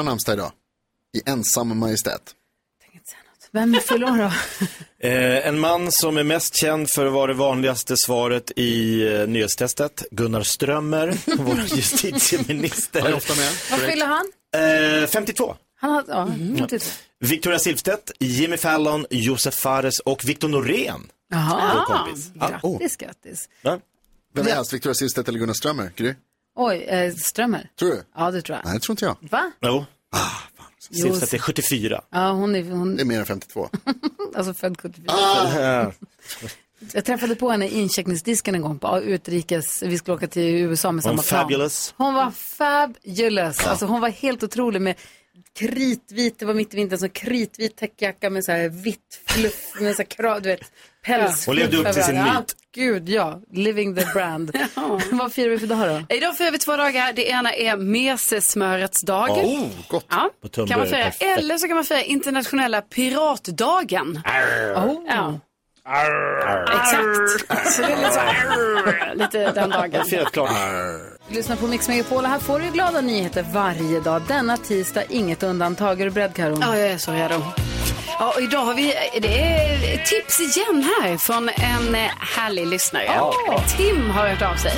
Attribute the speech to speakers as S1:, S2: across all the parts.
S1: har namnsdag idag. I ensam majestät.
S2: Vem fyller då?
S3: Eh, en man som är mest känd för att vara det vanligaste svaret i eh, nyhetstestet. Gunnar Strömmer, vår justitieminister.
S1: Är ofta med.
S2: Vad fyller han?
S3: Eh, 52.
S2: Han har, ja,
S3: Mm.
S2: mm.
S3: Victoria Silvstedt, Jimmy Fallon, Josef Fares och Victor Norén.
S2: Jaha,
S3: kompis. Ja, oh.
S2: grattis, grattis.
S3: Ja.
S1: Vem är äldst, Victoria Silvstedt eller Gunnar Strömmer? Gry?
S2: Oj, eh, Strömmer?
S1: Tror du?
S2: Ja, det tror jag.
S1: Nej, det tror inte jag.
S2: Va?
S3: Jo. Silvstedt är 74.
S2: Ja, hon är, hon,
S1: Det är mer än 52.
S2: alltså född 74.
S3: Ja.
S2: Jag träffade på henne i incheckningsdisken en gång på utrikes, vi skulle åka till USA med
S3: Hon
S2: samma plan.
S3: fabulous.
S2: Hon var fabulous. Alltså hon var helt otrolig med kritvit, det var mitt i vintern, så kritvit täckjacka med så här vitt fluff, med så här krav, du vet, päls.
S3: Hon levde upp till sin myt.
S2: Ja, gud ja, living the brand. Vad firar vi för dag då?
S4: Idag firar vi två dagar. Det ena är mesesmörets dag.
S1: Oh, gott.
S4: Ja,
S3: På
S4: kan man fira.
S3: perfekt.
S4: Eller så kan man fira internationella piratdagen.
S2: Oh.
S4: Ja. Exakt. Så det är lite, så lite den dagen.
S3: Firat klart.
S2: Lyssna på Mix Megapol. Här får du glada nyheter varje dag. Denna tisdag, inget undantag. Är du beredd Karo?
S4: Ja, jag är så redo. Ja, och idag har vi det är tips igen här från en eh, härlig lyssnare. Tim har hört av sig.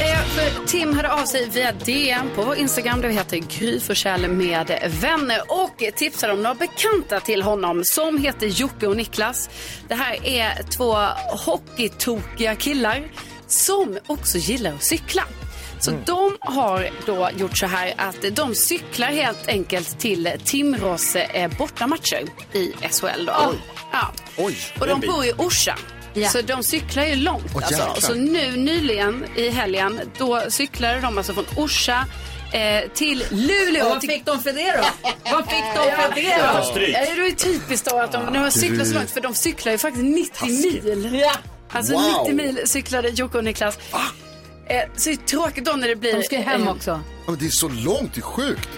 S4: Eh, Tim hörde av sig via DM på vår Instagram där vi heter Gry Forssell med vänner och tipsade om några bekanta till honom som heter Jocke och Niklas. Det här är två hockeytokiga killar som också gillar att cykla. Så de har då gjort så här att de cyklar helt enkelt till Timrås eh, bortamatcher i SHL. Då. Ja.
S1: Oj,
S4: Och de bor i Orsa.
S2: Ja.
S4: Så de cyklar ju långt.
S1: Åh,
S4: alltså. Så nu nyligen i helgen, då cyklade de alltså från Orsa eh, till Luleå.
S2: Vad fick de för det då? Vad fick de för det då?
S4: Ja, det är typiskt då att de har cyklat så långt för de cyklar ju faktiskt 90 mil.
S2: Ja.
S4: Alltså
S1: Wow.
S4: 90 mil cyklade Jocke och Niklas. Eh, så det är tråkigt då när det blir...
S2: De ska ju hem
S4: eh,
S2: också.
S1: Ja, men det är så långt, det är sjukt.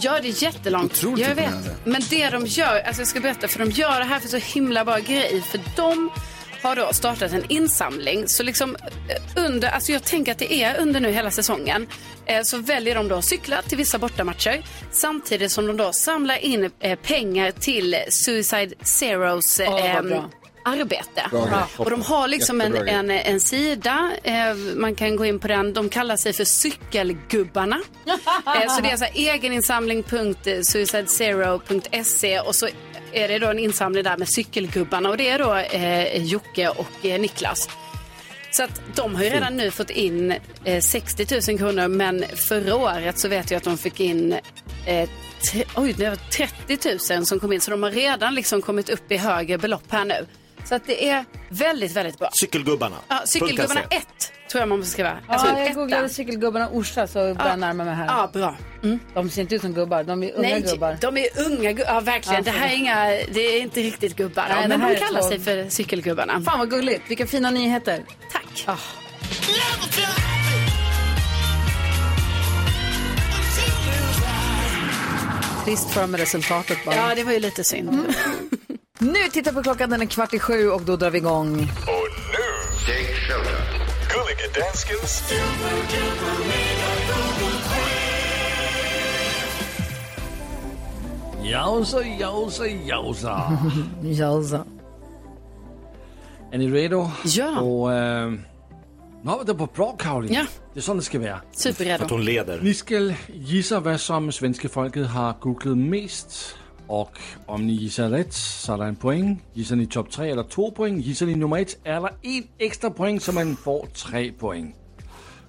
S4: Ja, det är jättelångt.
S1: Otroligt
S4: jag vet. Men det de gör, alltså jag ska berätta, för de gör det här för så himla bra grej. För de har då startat en insamling. Så liksom eh, under, alltså jag tänker att det är under nu hela säsongen. Eh, så väljer de då att cykla till vissa bortamatcher. Samtidigt som de då samlar in eh, pengar till Suicide Zeros eh,
S2: bra.
S4: Arbete.
S1: Bra.
S4: Och de har liksom en, en, en sida, eh, man kan gå in på den, de kallar sig för Cykelgubbarna. eh, så det är så här egeninsamling.suicidezero.se och så är det då en insamling där med cykelgubbarna och det är då eh, Jocke och eh, Niklas. Så att de har ju redan nu fått in eh, 60 000 kronor men förra året så vet jag att de fick in eh, oj, det var 30 000 som kom in så de har redan liksom kommit upp i högre belopp här nu. Så att det är väldigt, väldigt bra.
S3: Cykelgubbarna.
S4: Ja, cykelgubbarna
S3: .se.
S4: 1 tror jag man måste skriva. Alltså,
S2: Ja, jag
S4: etta.
S2: googlade cykelgubbarna Orsa så börjar jag närma mig här.
S4: Ja, bra.
S2: De ser inte ut som gubbar, de är unga
S4: Nej,
S2: gubbar.
S4: de är unga gubbar. Ja, verkligen.
S2: Ja,
S4: det här är inga, det är inte riktigt gubbar.
S2: Nej,
S4: Ja,
S2: det
S4: men
S2: här
S4: de kallar
S2: två-
S4: sig för cykelgubbarna.
S2: Fan vad gulligt, vilka fina nyheter.
S4: Tack.
S2: Ah. Trist för med resultatet bara.
S4: Ja, det var ju lite synd.
S2: Nu tittar på klockan, den är kvart i sju och då drar vi igång.
S5: Och nu. Gullige Danskens
S6: Jausa, jausa, jausa.
S2: Jausa.
S6: Är ni redo?
S4: Ja.
S6: Och, äh, nu har vi det på bra, Caroline.
S4: Ja.
S6: Det är så det ska vara.
S4: Superredo.
S3: Att hon leder.
S6: Ni ska gissa vad som svenska folket har googlat mest. Och om ni gissar rätt så är det en poäng. Gissar ni topp tre eller två poäng. Gissar ni nummer ett det en extra poäng så man får tre poäng.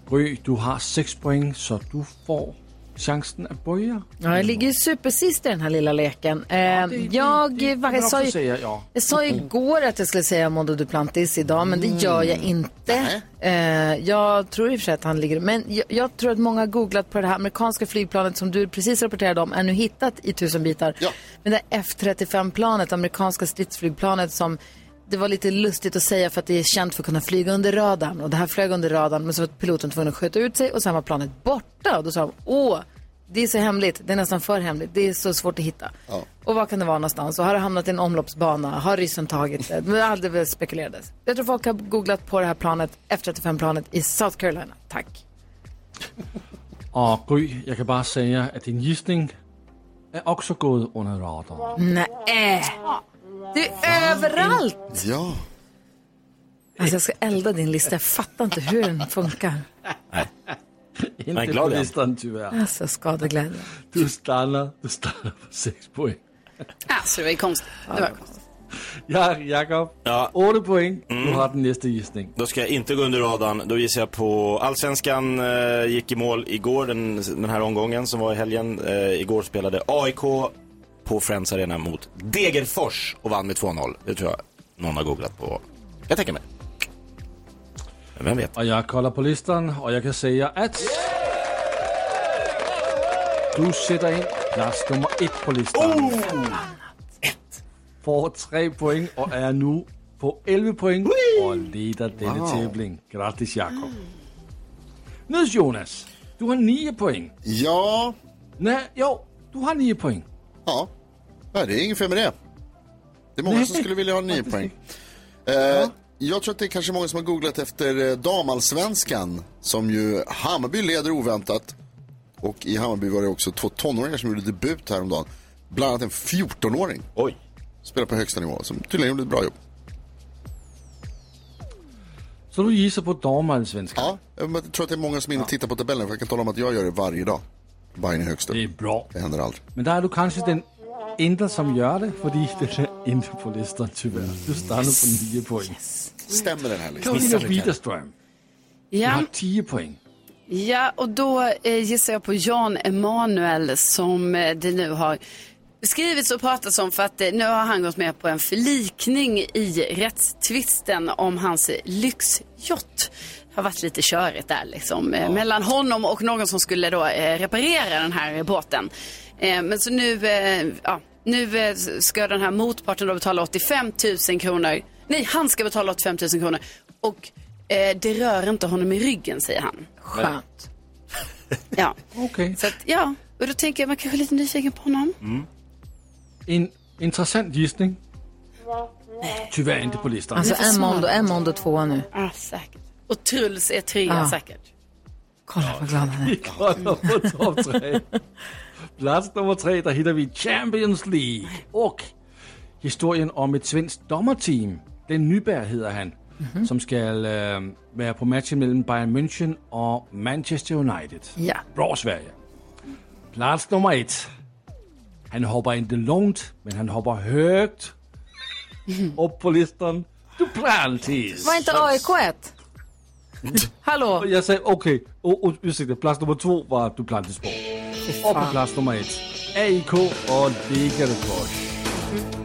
S6: Gry, du har sex poäng så du får chansen att börja.
S2: Ja, jag ligger ju supersist i den här lilla leken. Eh, jag,
S6: det
S2: sa ju,
S6: säga, ja.
S2: jag sa ju igår att jag skulle säga Mondo Duplantis idag, men det gör jag inte. Eh, jag tror i och för sig att han ligger... Men jag, jag tror att många har googlat på det här amerikanska flygplanet som du precis rapporterade om, är nu hittat i tusen bitar.
S1: Ja.
S2: Men det F35-planet, amerikanska stridsflygplanet som det var lite lustigt att säga för att det är känt för att kunna flyga under radarn. Och det här flög under radarn men så var piloten tvungen att sköta ut sig och sen var planet borta. Och då sa de, åh, det är så hemligt, det är nästan för hemligt, det är så svårt att hitta. Och var kan det vara någonstans? Och har det hamnat i en omloppsbana? Har ryssen tagit det? Det aldrig spekulerades. Jag tror folk har googlat på det här planet, F35-planet i South Carolina. Tack.
S6: Och Gry, jag kan bara säga att din gissning är också gått under radarn.
S2: Nej, det är överallt!
S1: Ja.
S2: Alltså jag ska elda din lista, jag fattar inte hur den funkar.
S6: Inte
S3: glad
S6: på listan tyvärr.
S2: Alltså skadeglädje.
S6: Du stannar, du stannar på sex poäng.
S4: Alltså det var ju konstigt. Det var konstigt.
S6: Ja, Jakob.
S3: Ja.
S6: Åtta poäng. Du har den nästa gissning.
S3: Då ska jag inte gå under radarn. Då gissar jag på Allsvenskan eh, gick i mål igår, den, den här omgången som var i helgen. Eh, igår spelade AIK på Friends Arena mot Degerfors och vann med 2-0. Det tror jag någon har googlat på. Jag tänker mig. Men vem vet?
S6: Och jag kollar på listan och jag kan säga att... Du sätter in plats nummer ett på listan. Får tre poäng och är nu på 11 poäng och leder denna tävling. Grattis Jakob. Nu Jonas, du har nio poäng.
S1: Ja.
S6: Nej, jo, du har nio poäng.
S1: Ja. Nej, det är inget fel med det. Det är många
S6: Nej.
S1: som skulle vilja ha nio poäng. Eh, jag tror att det är kanske många som har googlat efter eh, damallsvenskan som ju Hammarby leder oväntat. Och i Hammarby var det också två tonåringar som gjorde debut häromdagen. Bland annat en 14-åring.
S3: Oj.
S1: Spelar på högsta nivå, som tydligen gjorde ett bra jobb.
S6: Så du gissar på damallsvenskan?
S1: Ja, jag tror att det är många som inne och tittar på tabellen. För jag kan tala om att jag gör det varje dag. Bayern är högst upp.
S6: Det är bra.
S1: Det händer aldrig.
S6: Men där är du kanske den enda som gör det, för den är inte på listan tyvärr. Du stannar på nio poäng.
S1: Stämmer den här listan?
S6: Karolina Widerström, du
S4: Ja,
S6: har tio poäng.
S4: ja, och då eh, gissar jag på Jan Emanuel som eh, det nu har skrivits och pratats om för att eh, nu har han gått med på en förlikning i rättstvisten om hans lyxjott. Har varit lite körigt där liksom, eh, mellan honom och någon som skulle då eh, reparera den här båten. Eh, men så nu, eh, ja, nu eh, ska den här motparten då betala 85 000 kronor. Nej, han ska betala 85 000 kronor. Och eh, det rör inte honom i ryggen, säger han.
S2: Skönt.
S4: Ja,
S6: Okej.
S4: så att, ja. Och då tänker jag, man kanske är lite nyfiken på honom.
S6: En intressant gissning. Tyvärr inte på listan.
S2: Alltså en Mondo, en Mondo tvåa nu.
S4: Ah, säkert. Och Truls är trea
S2: Ah.
S4: säkert.
S2: Kolla vad glad han är.
S6: kollar på topp tre. Plats nummer tre, där hittar vi Champions League. Och historien om ett svenskt dommerteam. Den Nyberg heter han. Som ska äh, vara på matchen mellan Bayern München och Manchester United.
S2: Ja.
S6: Bra Sverige. Plats nummer ett. Han hoppar inte långt, men han hoppar högt. Upp på listan. Duplantis.
S2: Var inte AIK ett? Hallå?
S6: Jag säger okej, och, och ursäkta, plats nummer två var Duplantis på. Och på plats nummer ett, AIK och Degerfors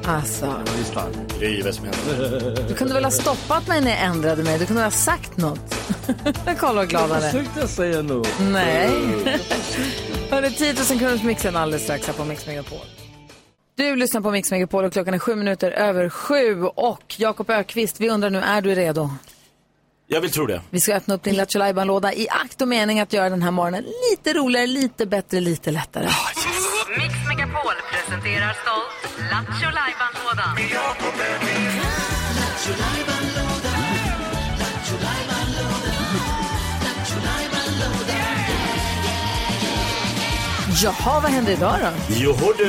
S2: Alltså,
S3: vad som händer.
S2: du kunde väl ha stoppat mig när jag ändrade mig? Du kunde väl ha sagt något? Kolla vad glad han är.
S6: Försökte säga något.
S2: Nej. Hörde 10 000 kronors mixen alldeles strax här på Mix Megapol. Du lyssnar på Mix Megapol och klockan är sju minuter över sju. Och Jakob Ökvist, vi undrar nu, är du redo?
S3: Jag vill tro det.
S2: Vi ska öppna upp din Lattjo låda i akt och mening att göra den här morgonen lite roligare, lite bättre, lite lättare.
S7: Mix Megapol presenterar stolt Lattjo Lajban-lådan.
S2: Jaha, vad händer idag då?
S3: Jo du,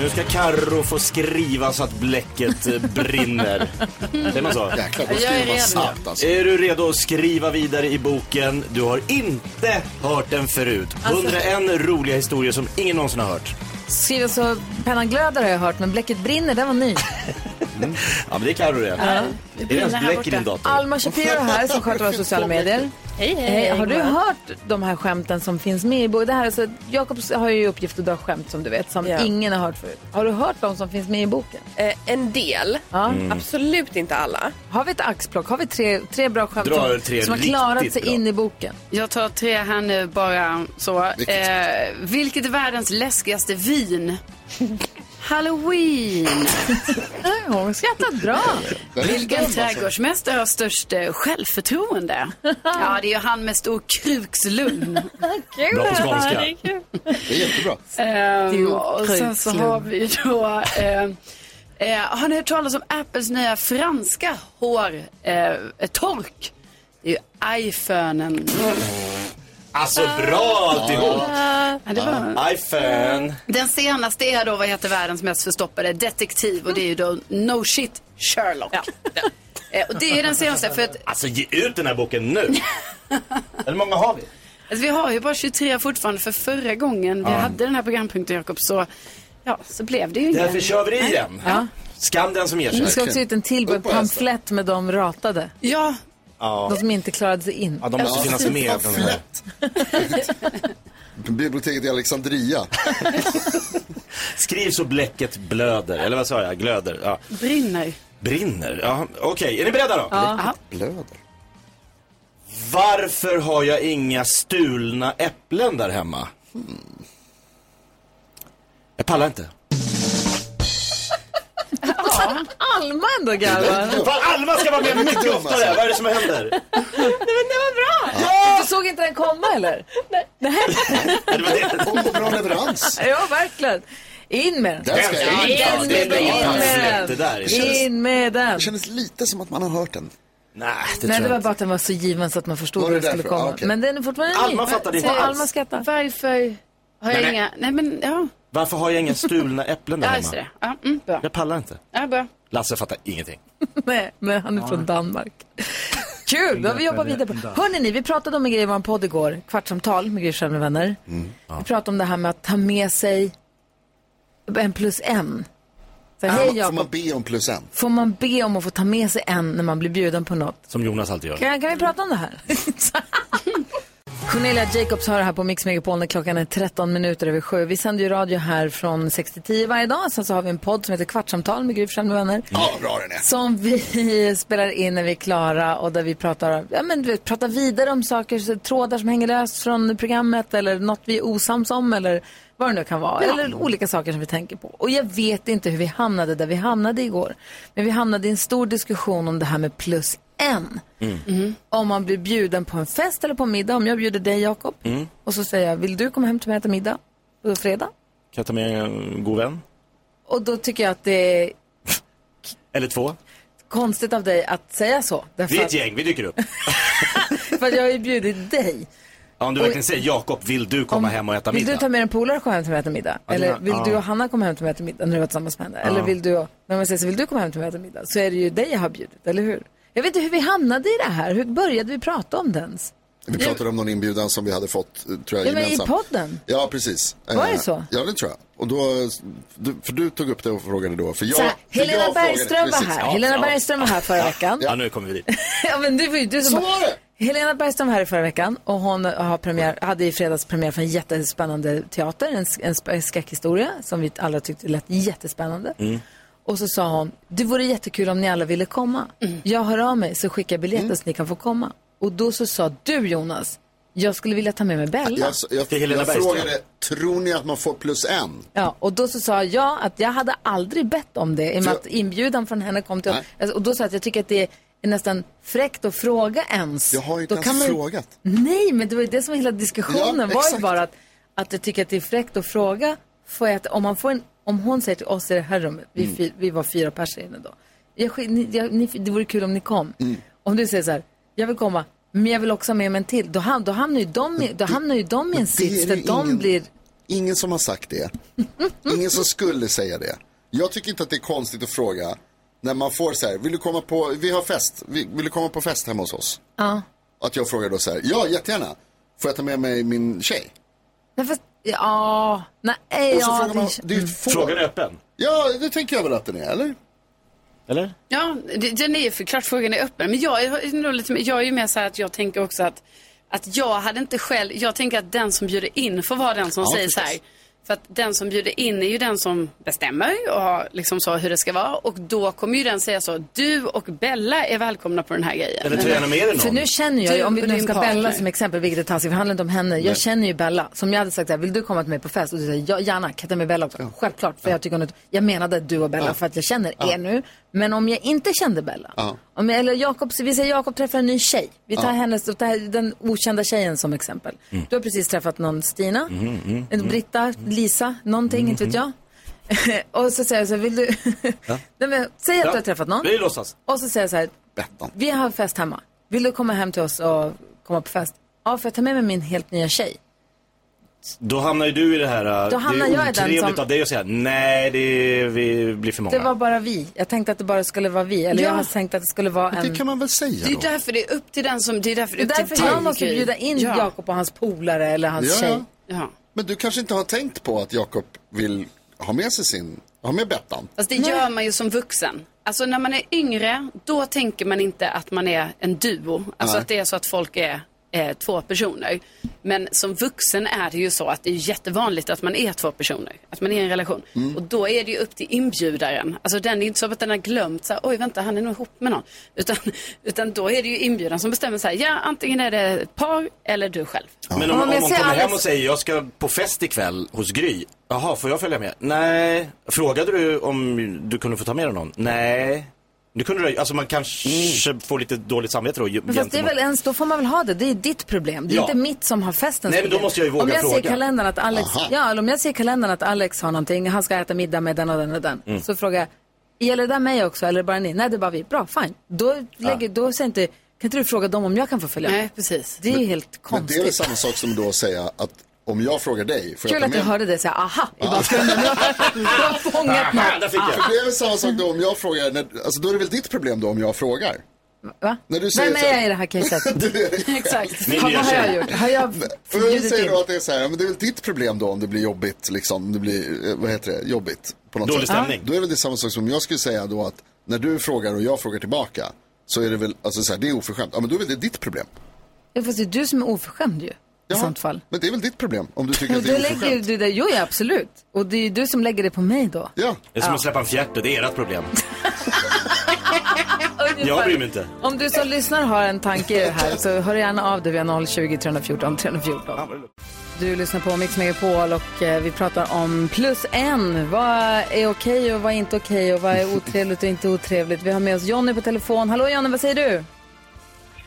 S3: nu ska Karro få skriva så att bläcket eh, brinner. Säger man så?
S1: Jäklar,
S4: Jag är
S1: skriver man
S4: redo.
S1: snabbt alltså.
S3: Är du redo att skriva vidare i boken? Du har inte hört den förut. 101 roliga historier som ingen någonsin har hört.
S2: Skriva så pennan glöder har jag hört, men bläcket brinner, den var ny.
S3: Ja, men det är Carro det. Är det ens bläck i din dator?
S2: Alma Shapiro här som sköter våra sociala medier.
S8: Hej, hej.
S2: Hej, har du hört de här skämten som finns med i boken? Här, alltså, Jakob har ju uppgift att dra skämt som du vet, som
S8: Ja.
S2: ingen har hört förut. Har du hört de som finns med i boken?
S8: Eh, en del,
S2: Ja.
S3: Mm.
S8: absolut inte alla.
S2: Har vi ett axplock? Har vi tre, tre bra skämt
S3: Dra
S2: som,
S3: tre
S2: som har klarat sig
S3: bra.
S2: in i boken?
S4: Jag tar tre här nu bara så.
S1: Vilket?
S4: Eh, vilket är världens läskigaste vin? Halloween.
S2: Hon skrattar bra.
S4: Vilken trädgårdsmästare har störst eh, självförtroende? Ja, det är ju han med stor krukslugn.
S3: Bra på skånska.
S1: Det är jättebra.
S4: Ehm, och sen så har vi då... ehm, eh, har ni hört talas om Apples nya franska hårtork? Eh, tork? det är ju iPhonen.
S3: Alltså bra alltihop.
S4: Ja, det var...
S3: iPhone.
S4: Den senaste är då vad heter världens mest förstoppade detektiv och det är ju då No Shit Sherlock. Eh, och det är den senaste för att
S3: Alltså ge ut den här boken nu. Hur många har vi?
S4: alltså, vi har ju bara 23 fortfarande för förra gången vi hade den här programpunkten Jakob så ja, så blev det ju
S3: Därför kör vi det igen.
S2: Ja.
S3: Skam den som ger
S2: Det
S3: sig.
S2: ska också ut en till
S1: Upp på hästen.
S2: pamflett med de ratade.
S4: Ja,
S3: Ja.
S2: De som inte klarade sig in.
S3: ja, de måste finnas med. de här.
S1: Biblioteket i Alexandria.
S3: Skriv så bläcket blöder. Eller vad sa jag? Glöder. Ja.
S4: brinner.
S3: Brinner. Ja. Okej, är ni beredda då?
S4: Ja.
S1: Blöder.
S3: Varför har jag inga stulna äpplen där hemma? Hmm. Jag pallar inte.
S2: Alma ändå garvar.
S3: Fan, Alma ska vara med mycket oftare. Vad är det som händer?
S2: Du såg inte den komma eller? Nej.
S3: Det var det.
S1: Bra leverans.
S2: Ja, verkligen. In med den.
S1: Den ska in.
S3: in.
S2: In med
S3: det
S2: den.
S3: det.
S2: In med, den.
S1: Det kändes lite som att man har hört den.
S3: Nej, det
S2: Nej, det var bara att den var så given så att man förstod
S1: Var
S2: var
S1: det
S2: den skulle komma.
S1: Ah, okej.
S2: Men den är fortfarande
S3: Alma
S2: ny.
S3: fattade inte.
S2: Alma skrattar.
S4: Varför har jag
S3: Nej, nej.
S4: inga, nej men ja,
S3: Varför har jag inga stulna äpplen där
S4: ja
S3: hemma?
S4: det. Ja, mm, bra.
S3: Jag pallar inte.
S4: Ja, bra.
S3: Lasse fattar ingenting.
S2: Nej, men han är från Danmark. Kul, då har vi jobbat vidare på. Hörrni ni, vi pratade om en grej i vår podd igår, kvartsamtal med Gry med vänner. Vi pratade om det här med att ta med sig en plus en. Så, hej
S1: Får
S2: Jakob,
S1: man be om plus en?
S2: får man be om att få ta med sig en när man blir bjuden på något?
S3: Som Jonas alltid gör.
S2: Kan, kan vi prata om det här? Cornelia Jacobs hör här på Mix Megapol när klockan är 13 minuter över sju. Vi sänder ju radio här från 6 till 10 varje dag. Sen så har vi en podd som heter Kvartsamtal med Gry med vänner.
S1: Ja, bra den är.
S2: Som vi spelar in när vi är klara och där vi pratar, ja, men, vet, pratar vidare om saker, trådar som hänger löst från programmet eller något vi är osams om eller vad det nu kan vara. Eller olika saker som vi tänker på. Och jag vet inte hur vi hamnade där vi hamnade igår. Men vi hamnade i en stor diskussion om det här med plus en. Om man blir bjuden på en fest eller på en middag. Om jag bjuder dig Jakob och så säger jag, vill du komma hem till mig och äta middag på fredag?
S3: Kan jag ta med en god vän?
S2: Och då tycker jag att det är
S3: Eller två?
S2: konstigt av dig att säga så. Därför
S3: Vi är ett gäng, vi dyker upp.
S2: För jag har ju bjudit dig.
S3: Ja, om du verkligen säger Jakob, vill du komma hem och äta
S2: Vill
S3: middag?
S2: du ta med en polare och komma hem till mig och äta middag?
S3: Ja,
S2: Eller vill
S3: ja.
S2: du och Hanna komma hem till mig och äta middag när du var tillsammans med henne? Eller vill du, när man säger så, vill du komma hem till mig och äta middag? Så är det ju dig jag har bjudit, eller hur? Jag vet inte hur vi hamnade i det här. Hur började vi prata om det ens?
S1: Vi pratade om någon inbjudan som vi hade fått, eh, tror jag,
S2: Ja, men i
S1: gemensamt.
S2: podden.
S1: Ja, precis.
S2: Var det
S1: Eh,
S2: så?
S1: Ja, det tror jag. Och då, för du tog upp det och frågade då. För jag,
S2: Så här,
S1: för
S2: Helena
S1: jag frågade-
S2: Bergström var
S1: precis.
S2: här.
S3: Ja,
S2: Helena
S3: ja.
S2: Bergström var här förra veckan.
S3: Ja, nu kommer vi dit.
S2: ja, men du, var ju- du som
S1: Så var det!
S2: Helena Bergström var här i förra veckan och hon har premiär, hade i fredags premiär för en jättespännande teater, en, en skräckhistoria som vi alla tyckte lät jättespännande. Och så sa hon, det vore jättekul om ni alla ville komma. Jag hör av mig så skickar jag biljetter så ni kan få komma. Och då så sa du Jonas, jag skulle vilja ta med mig Bella.
S1: Jag, jag,
S3: Till Helena
S1: jag
S3: Bergström.
S1: frågade, tror ni att man får plus en?
S2: Ja, och då så sa jag att jag hade aldrig bett om det i och med att inbjudan från henne kom till
S1: Nej.
S2: alltså, Och då sa jag att jag tycker att det är nästan fräckt att fråga ens.
S1: Jag har ju inte
S2: Då
S1: ens
S2: kan man ju-
S1: frågat.
S2: Nej, men det var ju det som var hela diskussionen
S1: Ja,
S2: var ju
S1: exakt.
S2: bara att, att jag tycker att det är fräckt att fråga. Får jag, att- om, man får en, om hon säger till oss i det här rummet, vi,
S1: Mm.
S2: vi var fyra personer inne då. Jag, ni, jag, ni, det vore kul om ni kom.
S1: Mm.
S2: Om du säger så här, jag vill komma, men jag vill också ha med mig en till. Då, ham, då, hamnar, ju de, i- då hamnar ju de i en sits
S1: är
S2: där de
S1: ingen-
S2: blir
S1: Ingen som har sagt det. Ingen som skulle säga det. Jag tycker inte att det är konstigt att fråga när man får så här, vill du komma på, vi har fest, vill, vill du komma på fest hemma hos oss?
S2: Ja.
S1: Att jag frågar då så här, ja jättegärna. Får jag ta med mig min tjej?
S2: Nej, fast, ja, nej,
S1: Och så
S2: ja,
S1: frågar man,
S2: det,
S1: det är ju ett får.
S3: Frågan är öppen.
S1: Ja, det tänker jag väl att den är, eller?
S3: Eller?
S4: Ja, det- den är ju för klart frågan är öppen. Men jag är, nog lite, jag är ju mer så här att jag tänker också att, att jag hade inte själv, jag tänker att den som bjuder in får vara den som
S1: Ja,
S4: säger så här. För att den som bjuder in är ju den som bestämmer och har liksom så hur det ska vara. Och då kommer ju den säga så, du och Bella är välkomna på den här grejen.
S3: Eller ta gärna med dig
S2: För
S3: någon.
S2: nu känner jag ju,
S4: Du
S2: om vi nu ska
S4: partner.
S2: Bella som exempel, vilket är taskigt, för det handlar inte om henne. Jag
S1: Nej.
S2: känner ju Bella. Som jag hade sagt så här, vill du komma till mig på fest? Och du säger, ja, gärna, kan jag ta med Bella också? Självklart, för jag tycker hon är, jag menade du och Bella för att jag känner er nu. Men om jag inte kände Bella,
S1: Ja.
S2: Om eller Jakob, vi säger Jakob träffar en ny tjej. Vi tar
S1: Ja.
S2: hennes, tar den okända tjejen som exempel. Du har precis träffat någon Stina, en Britta, Lisa, någonting, inte vet jag. och så säger jag så här, vill du... Nej, men, säg att
S3: Ja.
S2: du har träffat någon.
S3: Vi låtsas.
S2: Och så säger jag så här,
S1: Bettan.
S2: vi har fest hemma. Vill du komma hem till oss och komma på fest? Ja, får jag ta med mig min helt nya tjej?
S3: Då hamnar ju du i det här, äh,
S2: Då hamnar
S3: det
S2: jag
S3: är otrevligt
S2: som-
S3: av dig att säga nej, det vi blir för många.
S2: Det var bara vi. Jag tänkte att det bara skulle vara vi. Eller
S4: Ja.
S2: jag har tänkt att det skulle vara en...
S1: Det kan man väl säga
S4: Det är
S1: då?
S4: därför det är upp till den som, det är därför
S2: Det
S4: det
S2: är
S4: är upp
S2: därför
S4: till
S2: jag
S4: dig,
S2: måste
S4: Gry.
S2: bjuda in
S4: ja.
S2: Jakob och hans polare eller hans
S1: Ja,
S2: tjej.
S1: ja.
S4: Ja.
S1: Men du kanske inte har tänkt på att Jakob vill ha med sig sin, ha med Bettan?
S4: Fast det gör man ju som vuxen. Alltså när man är yngre, då tänker man inte att man är en duo. Alltså
S1: Nej.
S4: att det är så att folk är eh, två personer. Men som vuxen är det ju så att det är jättevanligt att man är två personer. Att man är i en relation.
S1: Mm.
S4: Och då är det ju upp till inbjudaren. Alltså den är inte så att den har glömt så här, oj vänta han är nog ihop med någon. Utan, utan då är det ju inbjudaren som bestämmer så här, ja antingen är det ett par eller du själv.
S3: Men om,
S2: Ja,
S3: om
S2: jag
S3: hon kommer hem och säger jag ska på fest ikväll hos Gry. Jaha, får jag följa med? Nej. Frågade du om du kunde få ta med dig någon? Nej. Det kunde du, alltså man kanske får lite dåligt samvete då.
S2: Men fast det är väl ens, då får man väl ha det. Det är ditt problem. Det är
S3: Ja.
S2: inte mitt som har festens
S3: Nej, men då måste jag ju våga
S2: om jag Ser
S3: fråga.
S2: kalendern att Alex,
S1: Aha.
S2: ja, eller om jag ser i kalendern att Alex har någonting, han ska äta middag med den och den och den.
S3: Mm.
S2: Så frågar jag, gäller det där mig också eller bara ni? Nej, det är bara vi. Bra, fine. Då, lägger, då säger inte, kan inte du fråga dem om jag kan få följa med?
S4: Nej, precis.
S2: Det är ju helt
S1: Men det är väl
S2: konstigt.
S1: samma sak som då att säga att om jag frågar dig, får jag
S2: Kul
S1: ta
S2: att du hörde det säga aha i bakgrunden. Du har, fångat
S3: Aha, där
S2: något.
S3: fick jag.
S1: För det är väl samma sak då om jag frågar, när, alltså då är det väl ditt problem då om jag frågar?
S2: Va?
S1: När du säger
S2: Vem
S1: så
S2: är
S1: här-
S2: jag i det här caset?
S4: Exakt.
S2: Vad har jag gjort? Har jag
S1: För jag
S2: förbjudit
S1: säger
S2: in?
S1: då att det är så här, men det är väl ditt problem då om det blir jobbigt, liksom, om det blir, eh, vad heter det, jobbigt på något
S3: Dålig
S1: sätt.
S3: stämning.
S1: Då är väl det samma sak som jag skulle säga då att när du frågar och jag frågar tillbaka så är det väl, alltså så här, det är oförskämt. Ja men då är väl det ditt problem.
S2: Ja, fast det är du som är oförskämd ju. I sånt fall.
S1: Men det är väl ditt problem om du tycker att det är
S2: lägger
S1: oförskämt.
S2: du det, jo ja absolut. Och det är ju du som lägger det på mig då.
S1: Ja,
S3: Det är som att släppa en fjärte, det är ert problem. Jag bryr mig inte.
S2: Om du som lyssnar har en tanke i det här så hör gärna av dig via 020 314 314. Du lyssnar på Mix Megapol och eh, vi pratar om plus en. Vad är okej och vad är inte okej och vad är otrevligt och inte otrevligt. Vi har med oss Jonny på telefon. Hallå Jonny, vad säger du?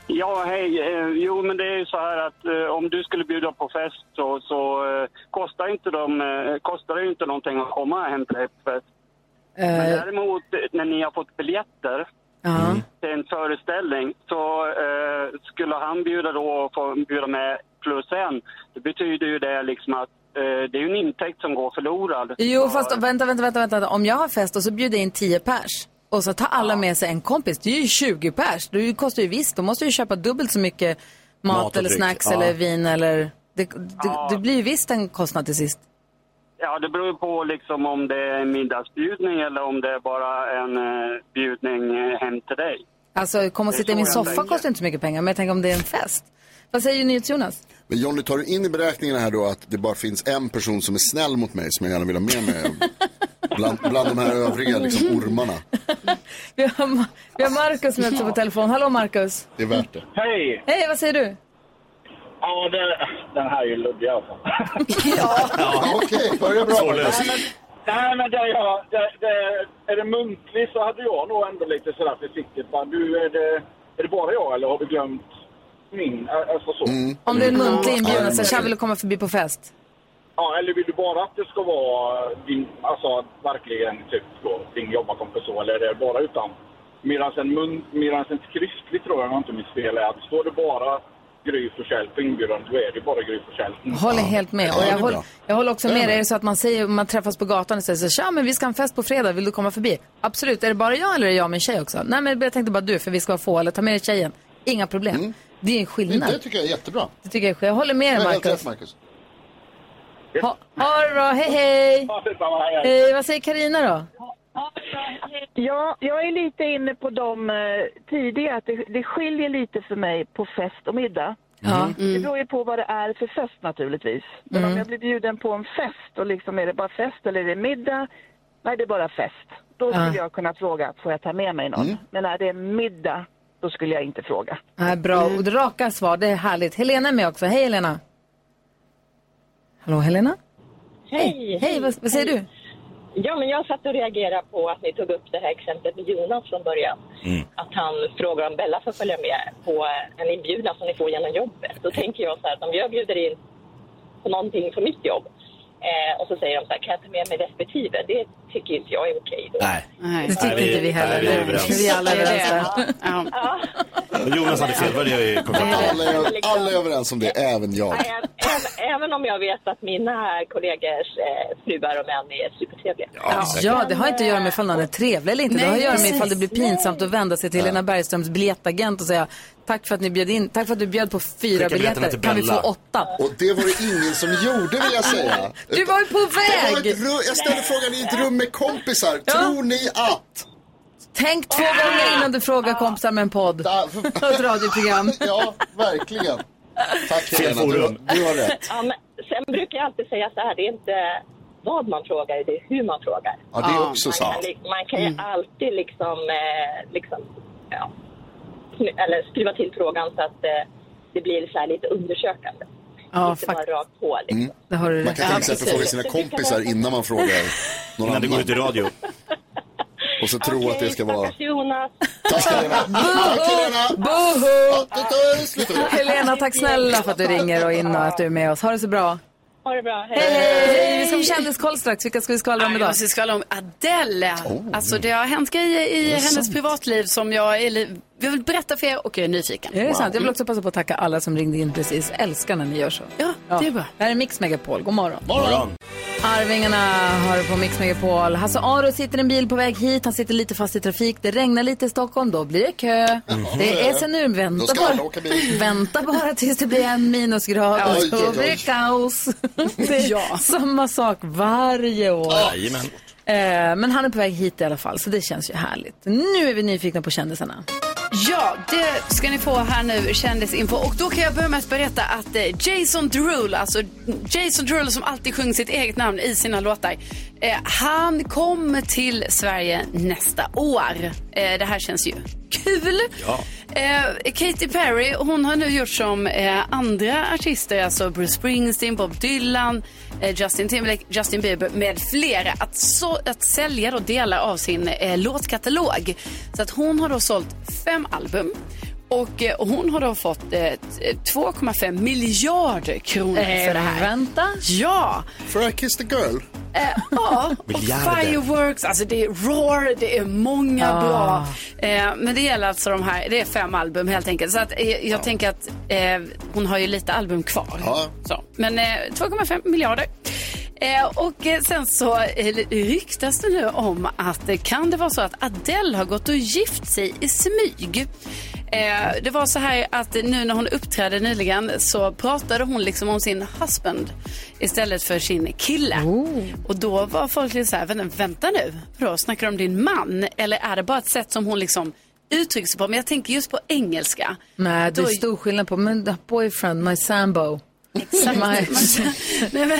S9: Ja, hej. Eh, jo, men det är ju så här att eh, om du skulle bjuda på fest så, så eh, kostar, inte de, eh, kostar det ju inte någonting att komma hem till dig på fest. Men
S2: Eh,
S9: däremot eh, när ni har fått biljetter
S2: ja.
S9: till en föreställning så eh, skulle han bjuda då och få bjuda med plus en. Det betyder ju det liksom att eh, det är ju en intäkt som går förlorad.
S2: Jo, fast vänta, vänta, vänta, vänta. Om jag har fest och så bjuder jag in 10 pers och så tar alla med sig en kompis, det är ju 20 pers. Det kostar ju visst, då måste du ju köpa dubbelt så mycket mat,
S3: Mat
S2: eller
S3: dryck,
S2: snacks
S3: ja.
S2: eller vin eller... Det, det,
S9: Ja.
S2: det blir ju visst en kostnad till sist.
S9: Ja, det beror ju på liksom om det är en middagsbjudning eller om det är bara en eh, bjudning eh, hem till dig.
S2: Alltså, komma och sitta i min soffa
S9: tänker.
S2: kostar inte så mycket pengar, men jag tänker om det är en fest. Vad säger NyhetsJonas?
S1: men Jonny, tar du in i beräkningarna här då att det bara finns en person som är snäll mot mig som jag gärna vill ha med mig bland, bland de här övriga liksom ormarna.
S2: Vi har, vi har Markus med också på telefon. Hallå Markus.
S1: Det är värt det.
S9: Hej!
S2: Hej, vad säger du?
S9: Ja, det, den här är ju luddig alltså.
S1: Ja, Okej, börja bra.
S3: Svårlöst.
S9: Nej, men det jag, det, det, är det muntligt så hade jag nog ändå lite sådär försiktigt. Bara, du, är det, är det bara jag eller har du glömt min? Alltså så.
S2: Om det är en muntlig
S1: Ja,
S2: inbjudan, så tja, vill komma förbi på fest?
S9: Ja, eller vill du bara att det ska vara din, alltså verkligen typ då, din jobbarkompis så, eller är det bara utan? Medan en, mun, medans en skriftlig tror jag, om jag inte minns fel, är att står det bara Gry Forssell på inbjudan, då är det bara Gry Forssell.
S2: Håller helt med. Och jag, håller, jag håller också med. Är det så att man säger, man träffas på gatan och säger så tja, men vi ska ha en fest på fredag, vill du komma förbi? Absolut. Är det bara jag eller är det jag och min tjej också? Nej, men jag tänkte bara du, för vi ska vara få, eller ta med dig tjejen. Inga problem. Det är en skillnad.
S1: Det tycker jag är jättebra.
S2: Det tycker jag är Jag håller med dig,
S1: Marcus.
S2: Ha, ha det bra, hej hej!
S9: Hej,
S2: vad säger Karina då?
S10: Ja, jag är lite inne på de eh, tidiga, att det, det skiljer lite för mig på fest och middag.
S2: Ja.
S10: Det beror ju på vad det är för fest naturligtvis. Men
S2: Mm.
S10: om jag blir bjuden på en fest och liksom är det bara fest eller är det middag? Nej, det är bara fest. Då skulle
S2: Ja.
S10: jag kunna fråga, får jag ta med mig någon? Men när det är middag, då skulle jag inte fråga.
S2: Ja, bra, och det raka svar, det är härligt. Helena är med också. Hej Helena! Hallå Helena?
S11: Hej!
S2: Hej, vad, vad säger du?
S11: Ja, men jag satt och reagerade på att ni tog upp det här exemplet med Jonas från början. Att han frågar om Bella får följa med på en inbjudan som ni får genom jobbet. Då tänker jag så här att om jag bjuder in på någonting för mitt jobb eh, och så säger de så här, kan jag ta med mig respektive? Det tycker inte jag är okej då.
S3: Nej.
S2: Det tycker
S3: Nej, vi-
S2: inte vi heller.
S3: nej, vi är överens.
S2: Vi är alla
S4: är
S2: överens där.
S4: Ja.
S3: Jonas hade fel, vad det fram till.
S1: Alla är, alla är överens om det, även jag.
S11: Nej, även, även om jag vet att mina kollegors eh, fruar och män är supertrevliga.
S2: Ja, det har inte att göra med ifall någon är trevlig eller inte. det har att göra med ifall det blir pinsamt att vända sig till Helena Bergströms biljettagent och säga tack för att ni bjöd in, tack för att du bjöd på fyra
S3: Skicka biljetterna
S2: biljetter.
S3: till
S2: Kan vi
S3: Bella."
S2: få åtta?
S1: Och det var det ingen som gjorde vill jag säga.
S2: Du var ju på
S1: Det var
S2: väg!
S1: ett rum, jag ställde frågan i ett rum med kompisar. Tror ni att?
S2: Tänk två gånger innan du frågar kompisar med en podd. Och ett radioprogram.
S1: Ja, verkligen. Tack Helena, du, du har rätt.
S11: Ja, men sen brukar jag alltid säga så här, det är inte vad man frågar, det är hur man frågar.
S1: Ja, det är också
S11: man
S1: sant.
S11: Kan, man kan ju alltid liksom, eh, liksom ja, eller skruva till frågan så att eh, det blir så här lite undersökande.
S2: Ja,
S11: inte bara rakt på. Liksom.
S2: Det har du
S1: Man kan till exempel fråga sina kompisar innan man frågar någon
S3: Innan det går ut i radio.
S1: Och så tro att det ska vara...
S11: Stackars Jonas.
S1: Tack Helena! Tack Helena!
S2: Boho!
S1: Vi.
S2: Tack snälla för att du ringer och in och att du är med oss. Ha det så bra.
S11: Ha det bra. Hej.
S2: Hej! Vi ska få kändiskoll strax. Vilka ska vi skvallra om idag?
S4: måste skvallra om Adele. Alltså det har hänt grejer i hennes privatliv som jag, är, li- jag vill berätta för er och jag är nyfiken.
S2: Är det sant? Jag vill också passa på att tacka alla som ringde in precis. Älskar när ni gör så.
S4: Ja, det är bra.
S2: Det här är Mix Megapol. God morgon.
S3: Morgon.
S2: Arvingarna har på Mix Megapol. Hasse Aro sitter i en bil på väg hit. Han sitter lite fast i trafik. Det regnar lite i Stockholm. Då blir det kö. Det är så nu.
S1: Då
S2: Vänta bara.
S1: åka bil.
S2: Vänta bara tills det blir en minusgrad.
S1: Oj,
S2: och
S1: oj.
S2: blir det kaos. Det är
S4: Ja.
S2: samma sak varje år.
S3: Jajamän.
S2: Eh, men han är på väg hit i alla fall, så det känns ju härligt. Nu är vi nyfikna på kändisarna.
S4: Ja, det ska ni få här nu, kändisinfo. Och då kan jag börja med att berätta att eh, Jason Derulo, alltså Jason Derulo som alltid sjunger sitt eget namn i sina låtar, eh, han kommer till Sverige nästa år. Eh, det här känns ju kul.
S3: Ja.
S4: Eh, Katy Perry, hon har nu gjort som eh, andra artister, alltså Bruce Springsteen, Bob Dylan, eh, Justin Timberlake, Justin Bieber med flera, att, så, att sälja då delar av sin låtkatalog. Så att hon har då sålt fem album. Och, eh, och hon har då fått eh, t- 2,5 miljarder kronor för det här.
S2: Vänta.
S4: Ja,
S1: For I kissed a girl.
S4: Eh, ja, och. Fireworks, alltså det är Roar, det är många
S2: Ah.
S4: bra. Eh, men det gäller alltså de här, det är fem album helt enkelt. Så att, eh, jag tänker att eh, hon har ju lite album kvar.
S1: Ja.
S4: Så. Men eh, 2,5 miljarder. Eh, och eh, sen så eh, ryktas det nu om att kan det vara så att Adele har gått och gift sig i smyg. Det var så här att nu när hon uppträdde nyligen så pratade hon liksom om sin husband istället för sin kille. Och då var folk lite så här, vänta, vänta nu, Vadå, snackar du om din man? Eller är det bara ett sätt som hon liksom uttrycker sig på? Men jag tänker just på engelska.
S2: Nej, det är
S4: Då-
S2: stor skillnad på men boyfriend, my sambo.
S4: Exakt. Nej, men,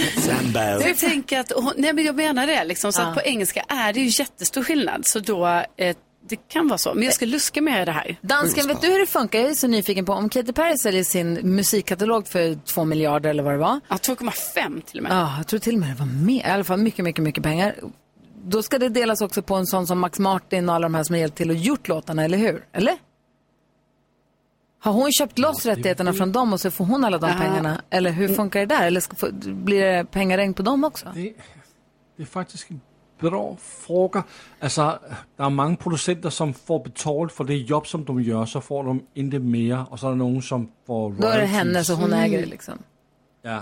S4: jag tänker att, hon- nej men jag menar det liksom, så
S2: Ja.
S4: att på engelska är det ju jättestor skillnad. Så då, eh, det kan vara så. Men jag ska luska mer i det här.
S2: Dansken, vet du hur det funkar? Jag är så nyfiken på om Katy Perry säljer sin musikkatalog för två miljarder eller vad det var.
S4: Ja, 2,5 till och med.
S2: Ja, jag tror till och med det var mer. I alla fall mycket, mycket, mycket pengar. Då ska det delas också på en sån som Max Martin och alla de här som har hjälpt till och gjort låtarna, eller hur? Eller? Har hon köpt loss rättigheterna från dem och så får hon alla de
S4: Ja.
S2: pengarna? Eller hur funkar det där? Eller ska, blir det pengaregn på dem också?
S6: Det, det är faktiskt en bra fråga. Alltså, der er mange producenter, som får betalt for det jobb, som de gør, så får de inte mere, og så er der nogen, som får
S2: Då är det hennes och hon äger det liksom.
S6: Ja.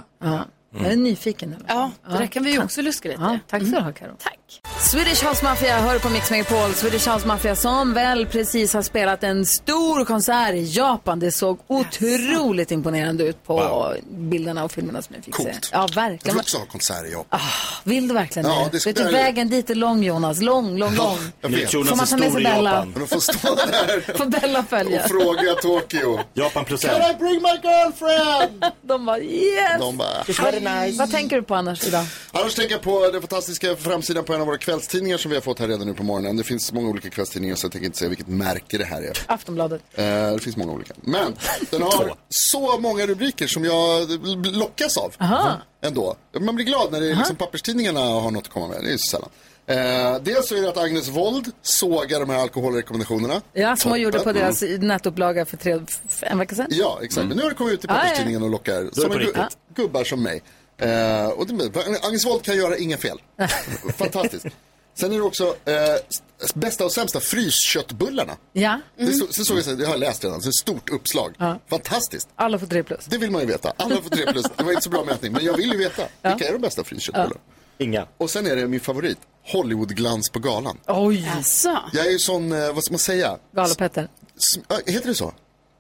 S2: Ja. Jag är nyfiken.
S4: Ja, det där kan vi ju också luska lite.
S2: Ja, tack ska du ha, Karo.
S4: Tack.
S2: Swedish House Mafia hör på Mix Megapol. Swedish House Mafia som väl precis har spelat en stor konsert i Japan. Det såg otroligt imponerande ut på bilderna och filmerna som jag fick se.
S1: Coolt.
S2: Ja,
S1: Jag
S2: verkligen.
S1: vill också ha konserter i Japan.
S2: Vill du verkligen
S1: Ja,
S2: det? Vet du,
S1: jag-
S2: vägen dit är lång Jonas. Lång, lång, lång.
S1: Jag vet.
S2: Får man ta med sig Bella?
S1: De får stå där
S2: Får Bella följa?
S1: och fråga Tokyo.
S3: Japan plus
S1: Can I bring my girlfriend?
S2: De bara yes!
S1: De bara,
S2: Vad- Vad tänker du på annars idag?
S1: Annars tänker jag på den fantastiska framsidan på en av våra kvällstidningar som vi har fått här redan nu på morgonen. Det finns många olika kvällstidningar så jag tänker inte säga vilket märke det här är.
S2: Aftonbladet.
S1: Eh, det finns många olika. Men den har så många rubriker som jag lockas av.
S2: Aha.
S1: Ändå. Man blir glad när det är liksom papperstidningarna har något att komma med. Det är ju så sällan. Eh, dels så är det att Agnes Wold sågar de här alkoholrekommendationerna.
S2: Ja, som hon gjorde på
S1: Toppen.
S2: deras nätupplaga för tre, en vecka sedan.
S1: Ja, exakt. Men nu har det kommit ut i
S2: ja, ja.
S1: papperstidningen och lockar sådana
S3: på
S1: gu-
S3: riktigt.
S1: gubbar som mig. Eh, och det, Agnes Wold kan göra inga fel. Fantastiskt. Sen är det också eh, bästa och sämsta frysköttbullarna.
S2: Ja,
S1: Det, så, så såg jag, det har jag läst redan, så ett stort uppslag.
S2: Ja.
S1: Fantastiskt.
S2: alla får tre plus.
S1: Det vill man ju veta. Alla får tre plus. Det var inte så bra mätning, men jag vill ju veta. Vilka är de bästa frysköttbullarna?
S3: Inga.
S1: Och sen är det min favorit, Hollywoodglans på galan.
S2: Oj!
S4: Alltså.
S1: Jag är ju sån, eh, vad ska man säga?
S2: Galopetter.
S1: S- äh, heter det så?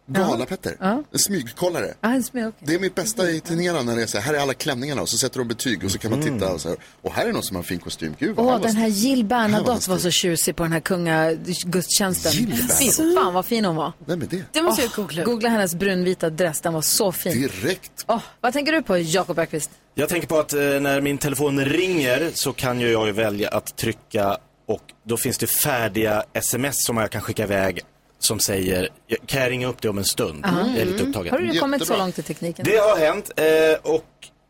S1: Galapetter?
S2: Ja.
S1: En smygkollare.
S2: Ah, en smed, okej.
S1: Det är mitt bästa i tidningarna när det är så här, här är alla klänningarna och så sätter de betyg och så kan man titta och så här, och här är någon som har en fin kostym. Gud
S2: Åh,
S1: var
S2: den här Jill
S1: var
S2: Bernadotte var
S1: stil.
S2: så tjusig på den här kungagudstjänsten. Fy fan vad fin hon var.
S1: Vem är det?
S4: Det måste jag
S2: Åh,
S4: googla.
S2: Googla hennes brunvita dress, den var så fin.
S1: Direkt.
S2: Åh, vad tänker du på, Jakob Bergqvist?
S3: Jag tänker på att eh, när min telefon ringer så kan ju jag välja att trycka och då finns det färdiga sms som jag kan skicka iväg som säger, kan jag ringa upp dig om en stund? Jag är lite upptagen.
S2: Har du kommit så
S1: Jättebra.
S2: långt i tekniken?
S3: Det har hänt eh, och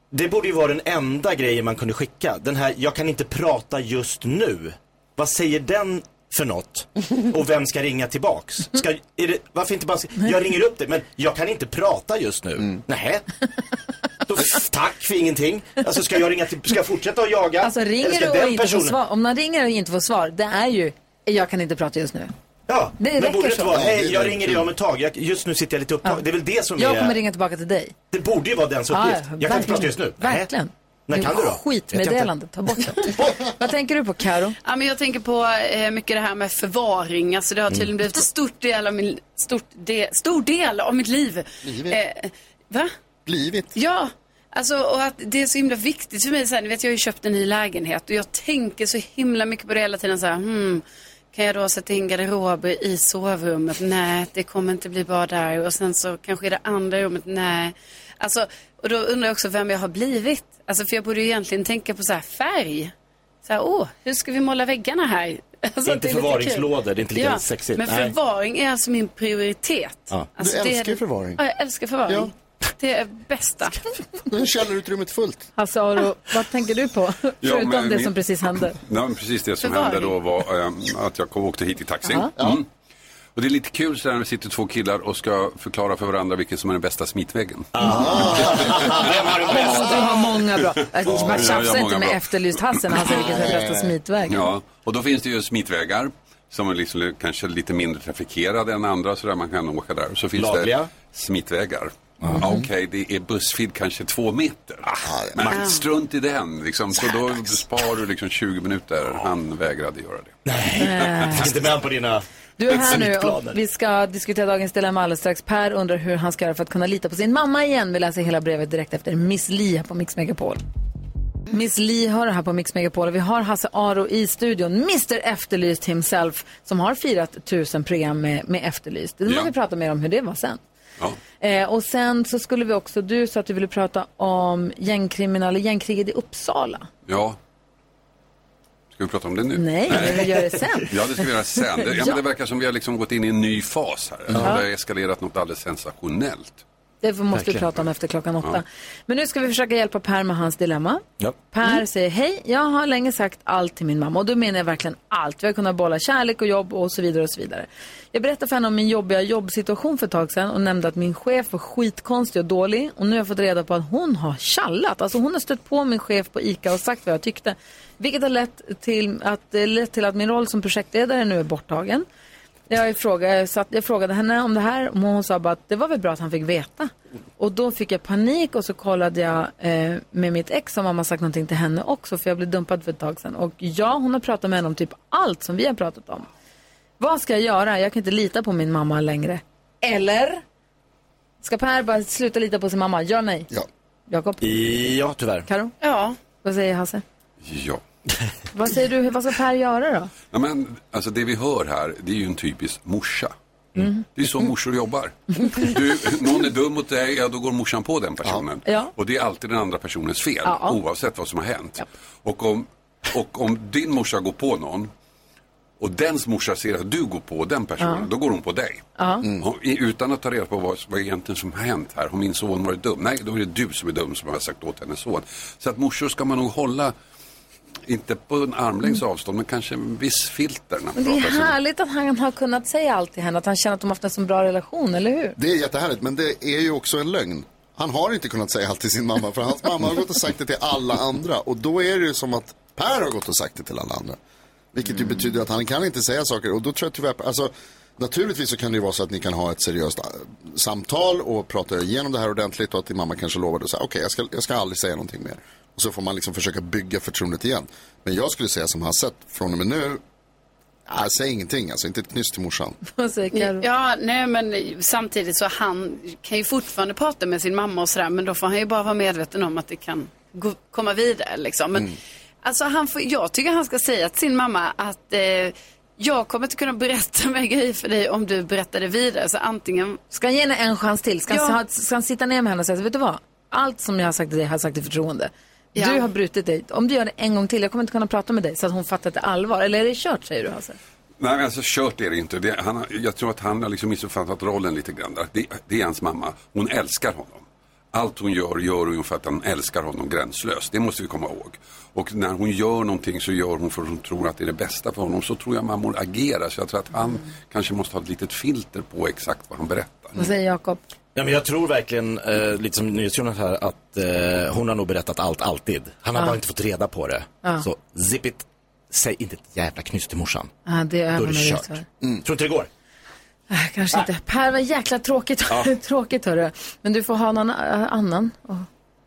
S3: det borde ju vara den enda grejen man kunde skicka. Den här, jag kan inte prata just nu. Vad säger den för något? Och vem ska ringa tillbaks? Ska, är det, varför inte bara, jag ringer upp dig men jag kan inte prata just nu.
S1: Mm.
S3: Nähä? Då, tack för ingenting. Alltså ska jag ringa till, ska jag fortsätta att jaga?
S2: Alltså ringer du och
S3: den
S2: inte får
S3: personen-
S2: svar, om man ringer och inte får svar, det är ju, jag kan inte prata just nu.
S3: Ja,
S2: Det
S3: men borde det inte vara,
S1: Ja,
S3: hej jag ringer dig om ett tag, jag, just nu sitter jag lite upptagen.
S2: Ja.
S3: Det är väl det som
S2: Jag
S3: är,
S2: kommer ringa tillbaka till dig.
S3: det borde ju vara dens uppgift. jag kan inte prata just nu.
S2: Verkligen.
S3: När kan du då? Jag
S2: Skitmeddelande, ta bort det. Vad tänker du på, Karo?
S4: Ja, men jag tänker på eh, mycket det här med förvaring. Alltså, det har tydligen blivit en stor del av, min, stort de, stor del av mitt liv. Eh, va?
S1: Blivit.
S4: Ja, alltså och att det är så himla viktigt för mig. Så här, ni vet, jag har ju köpt en ny lägenhet och jag tänker så himla mycket på det hela tiden. Så här, hmm, kan jag då sätta in garderober i sovrummet? Nej, det kommer inte bli bra där. Och sen så kanske i det andra rummet, nej. Alltså, och då undrar jag också vem jag har blivit. Alltså, för jag borde ju egentligen tänka på så här färg. Så här, åh, hur ska vi måla väggarna här? Alltså,
S3: Inte
S4: det är lite
S3: förvaringslådor,
S4: kul.
S3: det är inte lika sexigt.
S4: Men
S3: Nej.
S4: förvaring är alltså min prioritet.
S3: Ja.
S4: Alltså,
S1: Du
S4: det är
S1: älskar
S4: det-
S1: förvaring.
S4: Ja, jag älskar förvaring.
S1: Ja.
S4: Det är bästa.
S1: Nu är källarutrymmet fullt.
S2: Hasse Aro, vad tänker du på? Förutom
S12: men
S2: det
S12: min-
S2: som precis hände.
S12: Ja, men precis det som
S4: Förvaring.
S12: hände då var eh, att jag kom, åkte hit i taxin. Mm. Och det är lite kul så när det sitter två killar och ska förklara för varandra vilken som är den bästa smitväggen.
S3: Vem har det
S2: Åh,
S3: bästa?
S2: du har många bra. Äh,
S12: jag har
S2: Tjafsa inte
S12: många
S2: med
S12: bra.
S2: efterlyst Hasse när han säger vilken som är bästa smitväg.
S12: Ja, och då finns det ju smitvägar som är liksom kanske lite mindre trafikerade än andra så där man kan åka där. Så finns
S3: Lagliga?
S12: det smitvägar. Ja, Okej, det är bussfid kanske två meter. Men strunt i den, liksom. så då sparar du liksom 20 minuter. Han vägrade göra det.
S3: Finns inte med på dina
S2: Du är här nu och vi ska diskutera dagens dilemma alldeles strax. Per undrar hur han ska göra för att kunna lita på sin mamma igen. Vi läser hela brevet direkt efter Miss Li här på Mix Megapol. Miss Li hör det här på Mix Megapol och vi har Hasse Aro i studion, Mr Efterlyst himself, som har firat tusen program med, med Efterlyst. Nu
S12: Ja.
S2: måste vi prata mer om hur det var sen.
S12: Ja.
S2: Eh, och sen så skulle vi också, du sa att du ville prata om gängkriminal, gängkriget i Uppsala.
S12: ja. Ska vi prata om det nu?
S2: Nej, vi vill göra det sen.
S12: Ja, det ska vi göra sen. Det, ja.
S2: Ja.
S12: det verkar som vi har liksom gått in i en ny fas här. Det har eskalerat något alldeles sensationellt.
S2: Det måste vi
S3: Verkligen.
S2: prata om efter klockan åtta.
S12: Ja.
S2: Men nu ska vi försöka hjälpa Per med hans dilemma.
S3: Ja.
S2: Per säger, hej, jag har länge sagt allt till min mamma och då menar jag verkligen allt. Vi har kunnat bolla kärlek och jobb och så vidare och så vidare. Jag berättade för henne om min jobbiga jobbsituation för ett tag sedan och nämnde att min chef var skitkonstig och dålig och nu har jag fått reda på att hon har tjallat. Alltså hon har stött på min chef på ICA och sagt vad jag tyckte. Vilket har lett till att, lett till att min roll som projektledare nu är borttagen. Jag frågade, jag, satt, jag frågade henne om det här och hon sa bara att det var väl bra att han fick veta. Och då fick jag panik och så kollade jag eh, med mitt ex om mamma sagt någonting till henne också för jag blev dumpad för ett tag sedan. Och ja, hon har pratat med henne om typ allt som vi har pratat om. Vad ska jag göra? Jag kan inte lita på min mamma längre. Eller? Ska Per bara sluta lita på sin mamma? Ja, nej?
S1: Ja.
S2: Jakob?
S3: Ja, tyvärr.
S2: Karo?
S4: Ja.
S2: Vad säger Hasse?
S12: Ja.
S2: Vad säger du? Vad ska Per göra då?
S12: Ja, men, alltså det vi hör här, det är ju en typisk morsa.
S2: Mm.
S12: Det är så morsor jobbar. Du, någon är dum mot dig, ja då går morsan på den personen.
S2: Ja.
S12: Och det är alltid den andra personens fel,
S2: Ja.
S12: oavsett vad som har hänt. Och, om, och om din morsa går på någon och dens morsa ser att du går på den personen,
S2: Ja.
S12: då går hon på dig.
S2: Ja.
S12: Hon, i- utan att ta reda på vad, vad egentligen som har hänt här. Har min son varit dum? Nej, då är det du som är dum som har sagt åt hennes son. Så att morsor ska man nog hålla, inte på en armlängds avstånd, men kanske en viss filter. När man
S2: Men det är härligt att han har kunnat säga allt till henne, att han känner att de har haft en så bra relation, eller hur?
S1: Det är jättehärligt, men det är ju också en lögn. Han har inte kunnat säga allt till sin mamma, för hans mamma har gått och sagt det till alla andra. Och då är det ju som att Per har gått och sagt det till alla andra. Vilket ju betyder att han kan inte säga saker. Och då tror jag tyvärr, alltså naturligtvis så kan det ju vara så att ni kan ha ett seriöst äh, samtal och prata igenom det här ordentligt och att din mamma kanske lovade att säga okej jag, ska, jag ska aldrig säga någonting mer. Och så får man liksom försöka bygga förtroendet igen. Men jag skulle säga som Hasse, att från och med nu, äh, säg ingenting alltså, inte ett knyst till morsan.
S2: Vad säger Karo?
S4: Ja, nej men samtidigt så han kan ju fortfarande prata med sin mamma och sådär men då får han ju bara vara medveten om att det kan gå, komma vidare liksom. Men alltså han får, jag tycker han ska säga till sin mamma att eh, jag kommer inte kunna berätta mer grejer för dig om du berättar det vidare. Så antingen...
S2: Ska han ge henne en chans till? Ska han,
S4: Ja.
S2: ha- ska han sitta ner med henne och säga, vet du vad? Allt som jag har sagt till dig har jag sagt i förtroende.
S4: Ja.
S2: Du har brutit dig. Om du gör det en gång till, jag kommer inte kunna prata med dig så att hon fattar att det är allvar. Eller är det kört, säger du Hasse?
S12: Nej, alltså kört är det inte. Det, han, har- jag tror att han har liksom missuppfattat rollen lite grann. Det, det är hans mamma. Hon älskar honom. Allt hon gör, gör hon för att hon älskar honom gränslöst. Det måste vi komma ihåg. Och när hon gör någonting så gör hon för att hon tror att det är det bästa för honom. Så tror jag mammor agerar. Så jag tror att han kanske måste ha ett litet filter på exakt vad han berättar.
S2: Vad säger Jakob?
S3: Ja, men jag tror verkligen, eh, lite som NyhetsJonas här, att eh, hon har nog berättat allt alltid. Han har
S2: Ja.
S3: bara inte fått reda på det.
S2: Ja.
S3: Så zip it. Säg inte ett jävla knyst till morsan.
S2: Ja, det är
S3: Då är det kört. Mm. Tror inte det går?
S2: Äh, Kanske inte. Per, vad jäkla tråkigt.
S3: Ja.
S2: tråkigt hörru. Men du får ha någon äh, annan och,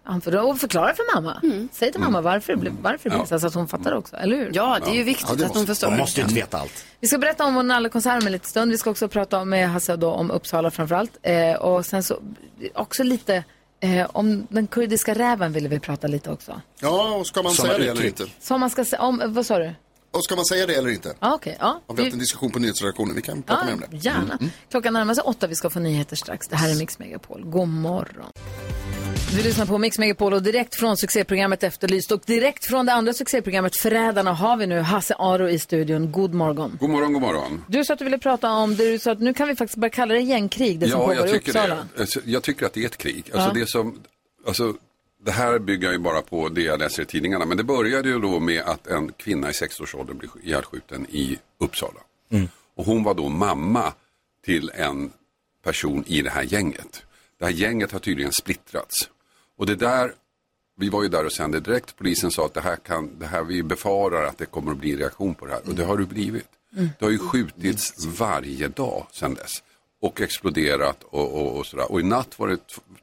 S2: och förklara för mamma. Säg till mamma varför det blev, varför det blev så, så att hon fattar också, eller hur?
S4: Ja, det är ju viktigt att hon förstår.
S3: De måste ju inte veta allt.
S2: Vi ska berätta om vår nallekonsert om en liten stund. Vi ska också prata om, med Hasse då, om Uppsala framförallt. Eh, och sen så också lite eh, om den kurdiska räven ville vi prata lite också.
S1: Ja, och ska man
S3: Sådana
S1: säga det eller inte?
S2: Så man ska säga, om, vad sa du?
S1: Och ska man säga det eller inte?
S2: Ja, okej. Ja.
S1: Har vi haft en diskussion på nyhetsredaktionen? Vi kan prata mer om det.
S2: Gärna. Klockan närmar sig åtta, vi ska få nyheter strax. Det här är Mix Megapol. God morgon. Du lyssnar på Mix Megapol och direkt från succéprogrammet Efterlyst och direkt från det andra succéprogrammet Förrädarna har vi nu Hasse Aro i studion. God morgon.
S12: God morgon, god morgon.
S2: Du sa att du ville prata om det du sa att nu kan vi faktiskt börja kalla det gängkrig, det som
S12: ja,
S2: pågår
S12: jag
S2: i
S12: tycker
S2: Uppsala.
S12: det. Alltså, Jag tycker att det är ett krig. Alltså,
S2: Ja.
S12: det, som, alltså, det här bygger ju bara på det jag läser i tidningarna. Men det började ju då med att en kvinna i 60-årsåldern blev ihjälskjuten i Uppsala. Och hon var då mamma till en person i det här gänget. Det här gänget har tydligen splittrats. Och det där, vi var ju där och sände direkt. Polisen sa att det här kan, det här, vi befarar att det kommer att bli en reaktion på det här. Och det har det blivit. Det har ju skjutits varje dag sedan dess. Och exploderat och, och, och sådär. Och i natt var det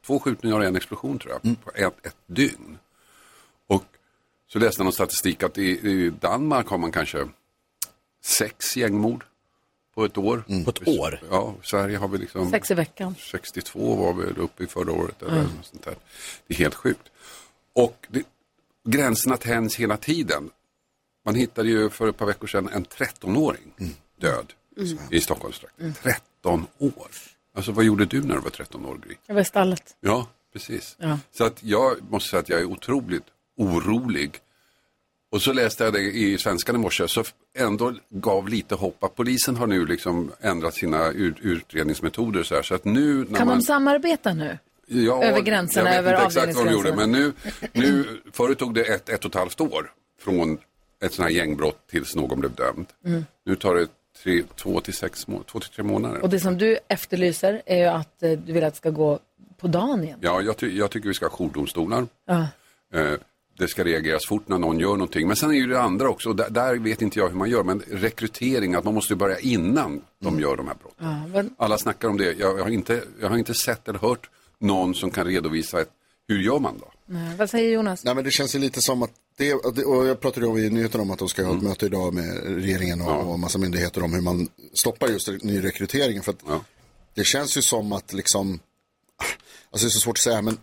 S12: två skjutningar och en explosion tror jag. På ett, ett dygn. Och så läste jag någon statistik att i, i Danmark har man kanske sex gängmord på ett år.
S3: På ett år?
S12: Ja, Sverige har vi liksom
S2: Sex i veckan.
S12: 62 var vi uppe i förra året. Eller
S2: Mm.
S12: något sånt där. Det är helt sjukt. Och det, gränserna tänds hela tiden. Man hittade ju för ett par veckor sedan en 13-åring död
S2: Mm.
S12: i Stockholmstrakten. 13 år. Alltså vad gjorde du när du var 13 år Gry?
S2: Jag var i stallet.
S12: Ja, precis.
S2: Ja.
S12: Så att jag måste säga att jag är otroligt orolig. Och så läste jag det i Svenskan i morse, så ändå gav lite hopp att polisen har nu liksom ändrat sina ut- utredningsmetoder så här. Så att nu när
S2: Kan
S12: man...
S2: de samarbeta nu?
S12: Ja,
S2: Över gränserna,
S12: jag vet
S2: över
S12: inte exakt vad de gjorde, men nu, nu, förut tog det ett, ett och ett halvt år från ett sånt här gängbrott tills någon blev dömd.
S2: Mm.
S12: Nu tar det tre, två till sex två till tre månader.
S2: Och det som du efterlyser är ju att eh, du vill att det ska gå på dagen igen.
S12: Ja, jag, ty, jag tycker vi ska ha jourdomstolar.
S2: Ja.
S12: Eh, det ska reageras fort när någon gör någonting. Men sen är ju det andra också, och där, där vet inte jag hur man gör, men rekrytering, att man måste börja innan de gör de här brotten.
S2: Ja, vad-
S12: Alla snackar om det, jag, jag, har inte, jag har inte sett eller hört någon som kan redovisa ett, hur gör man då?
S2: Nej, vad säger Jonas?
S1: Nej men det känns ju lite som att det, och jag pratade ju i nyheten om att de ska ha ett möte idag med regeringen och, och massa myndigheter om hur man stoppar just nyrekryteringen. För att det känns ju som att liksom, alltså det är så svårt att säga men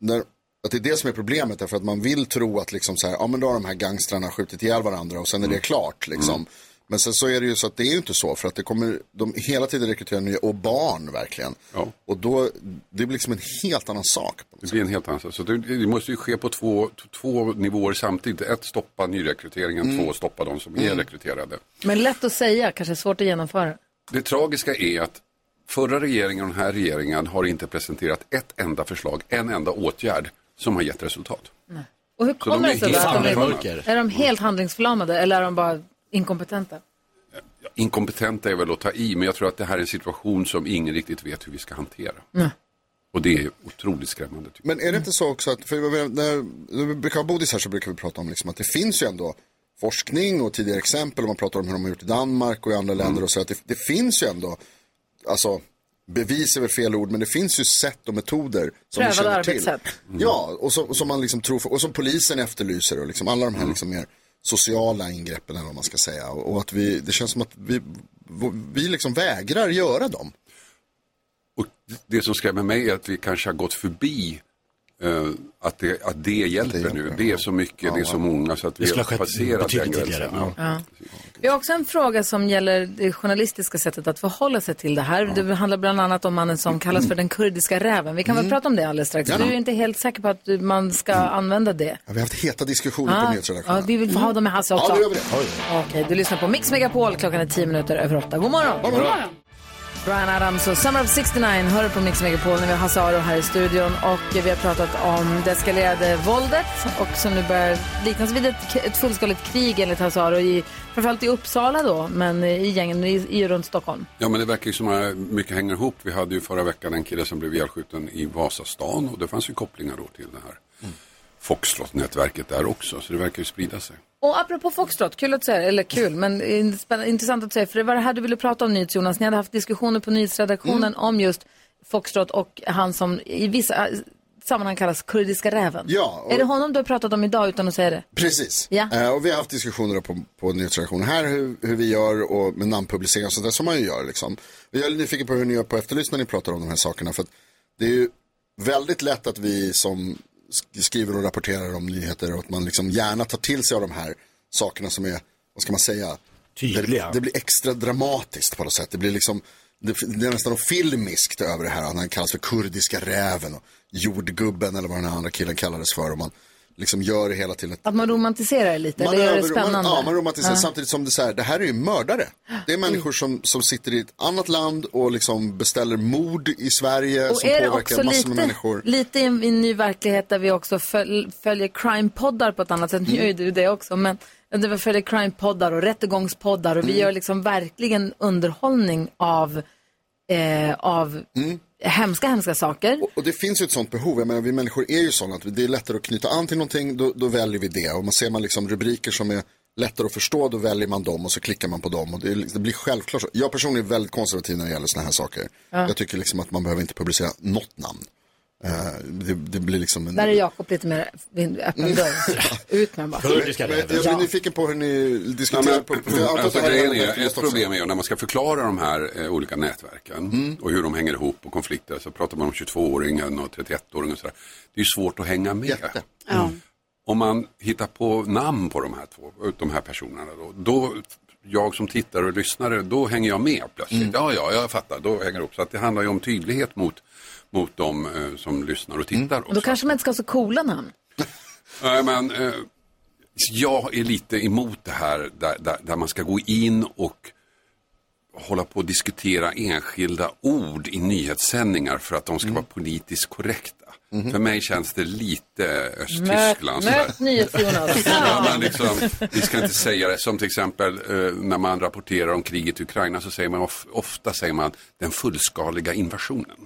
S1: när, att det är det som är problemet därför att man vill tro att liksom så här, ja men då har de här gangstrarna skjutit ihjäl varandra och sen är det klart liksom. Men sen så är det ju så att det är ju inte så för att det kommer, de hela tiden rekryterar nya, och barn verkligen. Och då, det blir liksom en helt annan sak.
S12: Det blir en helt annan sak. Så det, det måste ju ske på två, två nivåer samtidigt. Ett, stoppa nyrekryteringen.
S1: Mm.
S12: Två, stoppa de som är
S1: Mm.
S12: rekryterade.
S2: Men lätt att säga, kanske svårt att genomföra.
S12: Det tragiska är att förra regeringen och den här regeringen har inte presenterat ett enda förslag, en enda åtgärd som har gett resultat.
S2: Och hur kommer
S12: de
S2: det sig då att de är, de helt handlingsförlamade eller är de bara inkompetenta?
S12: Inkompetenta är väl att ta i, men jag tror att det här är en situation som ingen riktigt vet hur vi ska hantera.
S2: Nej.
S12: Och det är otroligt skrämmande. tycker
S1: Men är det inte så också att, för när, när vi brukar ha bodis här så brukar vi prata om liksom att det finns ju ändå forskning och tidigare exempel och man pratar om hur de har gjort i Danmark och i andra länder och så att det, det finns ju ändå, alltså bevis är väl fel ord men det finns ju sätt och metoder som vi
S2: Prövade
S1: känner till.
S2: arbetssätt.
S1: Ja, och som, och som man liksom tror, och som polisen efterlyser och liksom alla de här liksom mer sociala ingreppen eller vad man ska säga och, och att vi, det känns som att vi, vi liksom vägrar göra dem.
S12: Och det som skrämmer mig är att vi kanske har gått förbi eh, att, det, att det hjälper nu. Det är så mycket, det är så många så att vi
S3: Det
S12: har passerat den gränsen. Ja.
S2: Ja. Vi har också en fråga som gäller det journalistiska sättet att förhålla sig till det här. Det handlar bland annat om mannen som kallas för den kurdiska räven. Vi kan väl
S1: Mm.
S2: prata om det alldeles strax. Du är inte helt säker på att man ska använda det.
S1: Ja, vi har haft heta diskussioner på nyhetsredaktionen.
S2: ja, vi vill få ha dem med Hasse också.
S1: Ja, det gör vi det.
S2: Okej, du lyssnar på Mix Megapol. Klockan är tio minuter över åtta. God morgon.
S1: God morgon.
S2: Brian Adams och Summer of 69 hör på Mix Megapol när vi har Hasse Aro här i studion och vi har pratat om det eskalerade våldet och som nu börjar liknas vid ett, ett fullskaligt krig enligt Hasse Aro, i, framförallt i Uppsala då, men i gängen i, i runt Stockholm.
S12: Ja men det verkar ju som att mycket hänger ihop. Vi hade ju förra veckan en kille som blev ihjälskjuten i Vasastan och det fanns ju kopplingar då till det här Foxtrot-nätverket där också. Så det verkar ju sprida sig.
S2: Och apropå Foxtrot, kul att säga, eller kul, men intressant att säga, för det var det här du ville prata om nyhets Jonas. Ni hade haft diskussioner på nyhetsredaktionen om just Foxtrot och han som i vissa eh, sammanhang kallas kurdiska räven.
S1: Ja, och-
S2: Är det honom du har pratat om idag utan att säga det?
S1: Precis.
S2: Ja.
S1: Eh, och vi har haft diskussioner på, på nyhetsredaktionen här hur, hur vi gör och med namnpublicering och sånt där som man ju gör. Liksom. Jag är nyfiken på hur ni gör på Efterlyst när ni pratar om de här sakerna. För att det är ju väldigt lätt att vi som skriver och rapporterar om nyheter och att man liksom gärna tar till sig av de här sakerna som är, vad ska man säga,
S3: Tydliga.
S1: Det, det blir extra dramatiskt på något sätt. Det blir liksom, det, det är nästan något filmiskt över det här. Han kallas för kurdiska räven och jordgubben eller vad den här andra killen kallades för. Och man liksom gör det hela till ett
S2: Att man romantiserar det lite,
S1: man
S2: eller gör det spännande?
S1: Ja, man romantiserar
S2: Ja.
S1: samtidigt som det så här, det här är ju mördare. Det är människor som, som sitter i ett annat land och liksom beställer mord i Sverige
S2: Och
S1: som påverkar
S2: också
S1: massor med
S2: lite,
S1: människor.
S2: lite i en, i en ny verklighet där vi också föl, följer crime-poddar på ett annat sätt. Nu gör ju du det också, men vi följer crime-poddar och rättegångspoddar och vi
S1: Mm.
S2: gör liksom verkligen underhållning av, eh, av hemska, hemska saker.
S1: Mm. Och det finns ju ett sånt behov. Jag menar, vi människor är ju sådana att det är lättare att knyta an till någonting, då, då väljer vi det. Och man ser man liksom rubriker som är lättare att förstå, då väljer man dem och så klickar man på dem. Och det, liksom- det blir självklart så. Jag personligen är väldigt konservativ när det gäller sådana här saker.
S2: Ja.
S1: Jag tycker liksom att man behöver inte publicera något namn. Eh, det, det blir liksom en...
S2: Där är Jakob lite mer öppen dörr. Ut med bara.
S1: Men jag blir
S2: Ja.
S1: nyfiken på hur ni
S12: Ja,
S1: diskuterar
S12: men,
S1: på... jag
S12: alltså,
S1: det
S12: grejen
S1: är
S12: ett problem är ju när man ska förklara de här eh, olika nätverken
S1: Mm.
S12: och hur de hänger ihop och konflikter. Så pratar man om 22-åringen och 31-åringen och sådär. Det är ju svårt att hänga med. Mm. Om man hittar på namn på de här två, de här personerna då, då jag som tittare och lyssnare, då hänger jag med plötsligt.
S1: Mm.
S12: Ja, ja, jag fattar, då hänger jag upp. Så att det handlar ju om tydlighet mot, mot de eh, som lyssnar och tittar.
S1: Mm.
S2: Då kanske man inte ska ha så coola namn.
S12: Nej, men eh, jag är lite emot det här där, där, där man ska gå in och hålla på och diskutera enskilda ord i nyhetssändningar för att de ska vara politiskt korrekta. För mig känns det lite Östtyskland.
S2: Möt NyhetsJonas.
S12: Ja, liksom, vi ska inte säga det. Som till exempel eh, när man rapporterar om kriget i Ukraina så säger man of, ofta säger man den fullskaliga invasionen.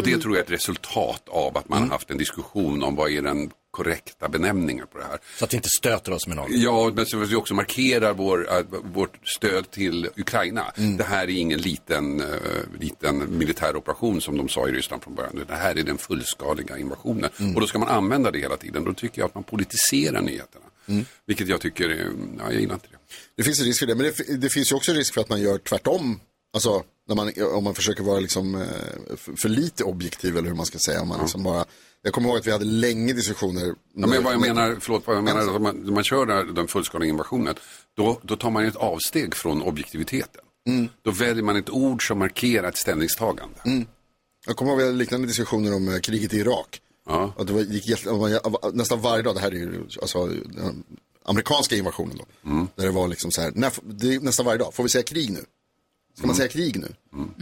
S12: Och det tror jag är ett resultat av att man har haft en diskussion om vad är den korrekta benämningar på det här.
S3: Så att vi inte stöter oss med någon.
S12: Ja, men så att vi också markerar vår, äh, vårt stöd till Ukraina.
S3: Mm.
S12: Det här är ingen liten, äh, liten militär operation som de sa i Ryssland från början. Det här är den fullskaliga invasionen.
S3: Mm.
S12: Och då ska man använda det hela tiden. Då tycker jag att man politiserar nyheterna. Vilket jag tycker, är, ja, jag gillar inte det.
S1: Det finns en risk för det, men det, det finns ju också risk för att man gör tvärtom. Alltså, när man, om man försöker vara liksom, eh, för, lite objektiv eller hur man ska säga. Om man liksom bara, jag kommer ihåg att vi hade länge diskussioner.
S12: Ja, men vad jag menar, förlåt, vad jag menar, är att man, när man kör den, den fullskaliga invasionen, då, då tar man ett avsteg från objektiviteten. Då väljer man ett ord som markerar ett ställningstagande.
S1: Jag kommer ihåg vi hade liknande diskussioner om eh, kriget i Irak.
S12: Ja.
S1: Och det var, gick nästan varje dag, det här är ju alltså, den amerikanska invasionen då. Där det var liksom så här, när, nästan varje dag, får vi säga krig nu? Ska man säga krig nu?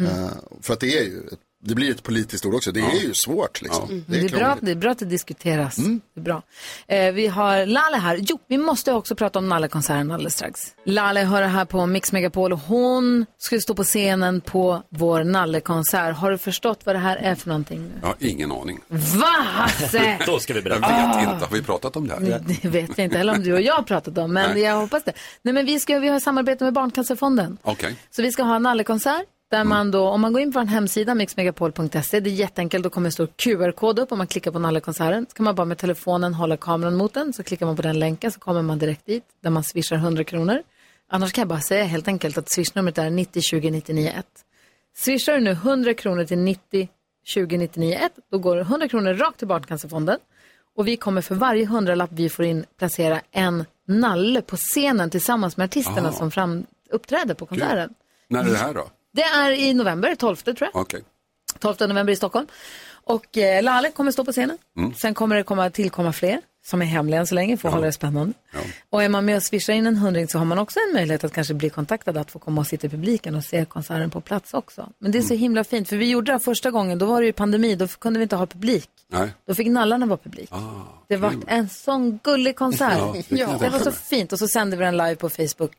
S1: Eh, för att det är ju, ett- det blir ett politiskt ord också, det är ju svårt liksom.
S2: Mm. Det är, bra,
S1: krångligt.
S2: det är bra att det diskuteras. Det är bra. Eh, vi har Lale här. Jo, vi måste också prata om Nalle-konserten alldeles strax. Lale hör det här på Mix Megapol och hon ska stå på scenen på vår Nalle-konsert. Har du förstått vad det här är för någonting nu?
S12: Jag har ingen aning.
S2: Va, Hasse?
S3: Då ska vi
S12: Jag
S3: berätta.
S12: vet inte, har vi pratat om det här?
S2: Det vet jag inte heller om du och jag har pratat om, men
S12: Nej.
S2: jag hoppas det. Nej, men vi, ska, vi har samarbete med Barncancerfonden.
S12: Okej.
S2: Så vi ska ha en Nalle-konsert där man då, om man går in på vår hemsida mixmegapol.se, det är jätteenkelt, då kommer det stå QR-kod upp om man klickar på Nalle-konserten. Så kan man bara med telefonen hålla kameran mot den, så klickar man på den länken så kommer man direkt dit, där man swishar 100 kronor. Annars kan jag bara säga helt enkelt att swishnumret är 90 20 99 1. Swishar du nu 100 kronor till 90 20 99 1, då går 100 kronor rakt till Barncancerfonden. Och vi kommer för varje hundralapp vi får in placera en nalle på scenen tillsammans med artisterna
S12: Ah.
S2: som fram, uppträder på konserten.
S12: När är det här då?
S2: Det är i november, 12 tror jag.
S12: Okej.
S2: 12 november i Stockholm. Och eh, Lale kommer stå på scenen.
S12: Mm.
S2: Sen kommer det komma, tillkomma fler som är hemliga än så länge för att hålla det spännande. Och är man med och swishar in en hundring så har man också en möjlighet att kanske bli kontaktad att få komma och sitta i publiken och se konserten på plats också. Men det är så
S12: Mm.
S2: himla fint för vi gjorde det här första gången, då var det ju pandemi, då kunde vi inte ha publik.
S12: Nej.
S2: Då fick nallarna vara publik. det var en sån gullig konsert.
S12: Ja, det
S2: var så fint och så sände vi den live på Facebook.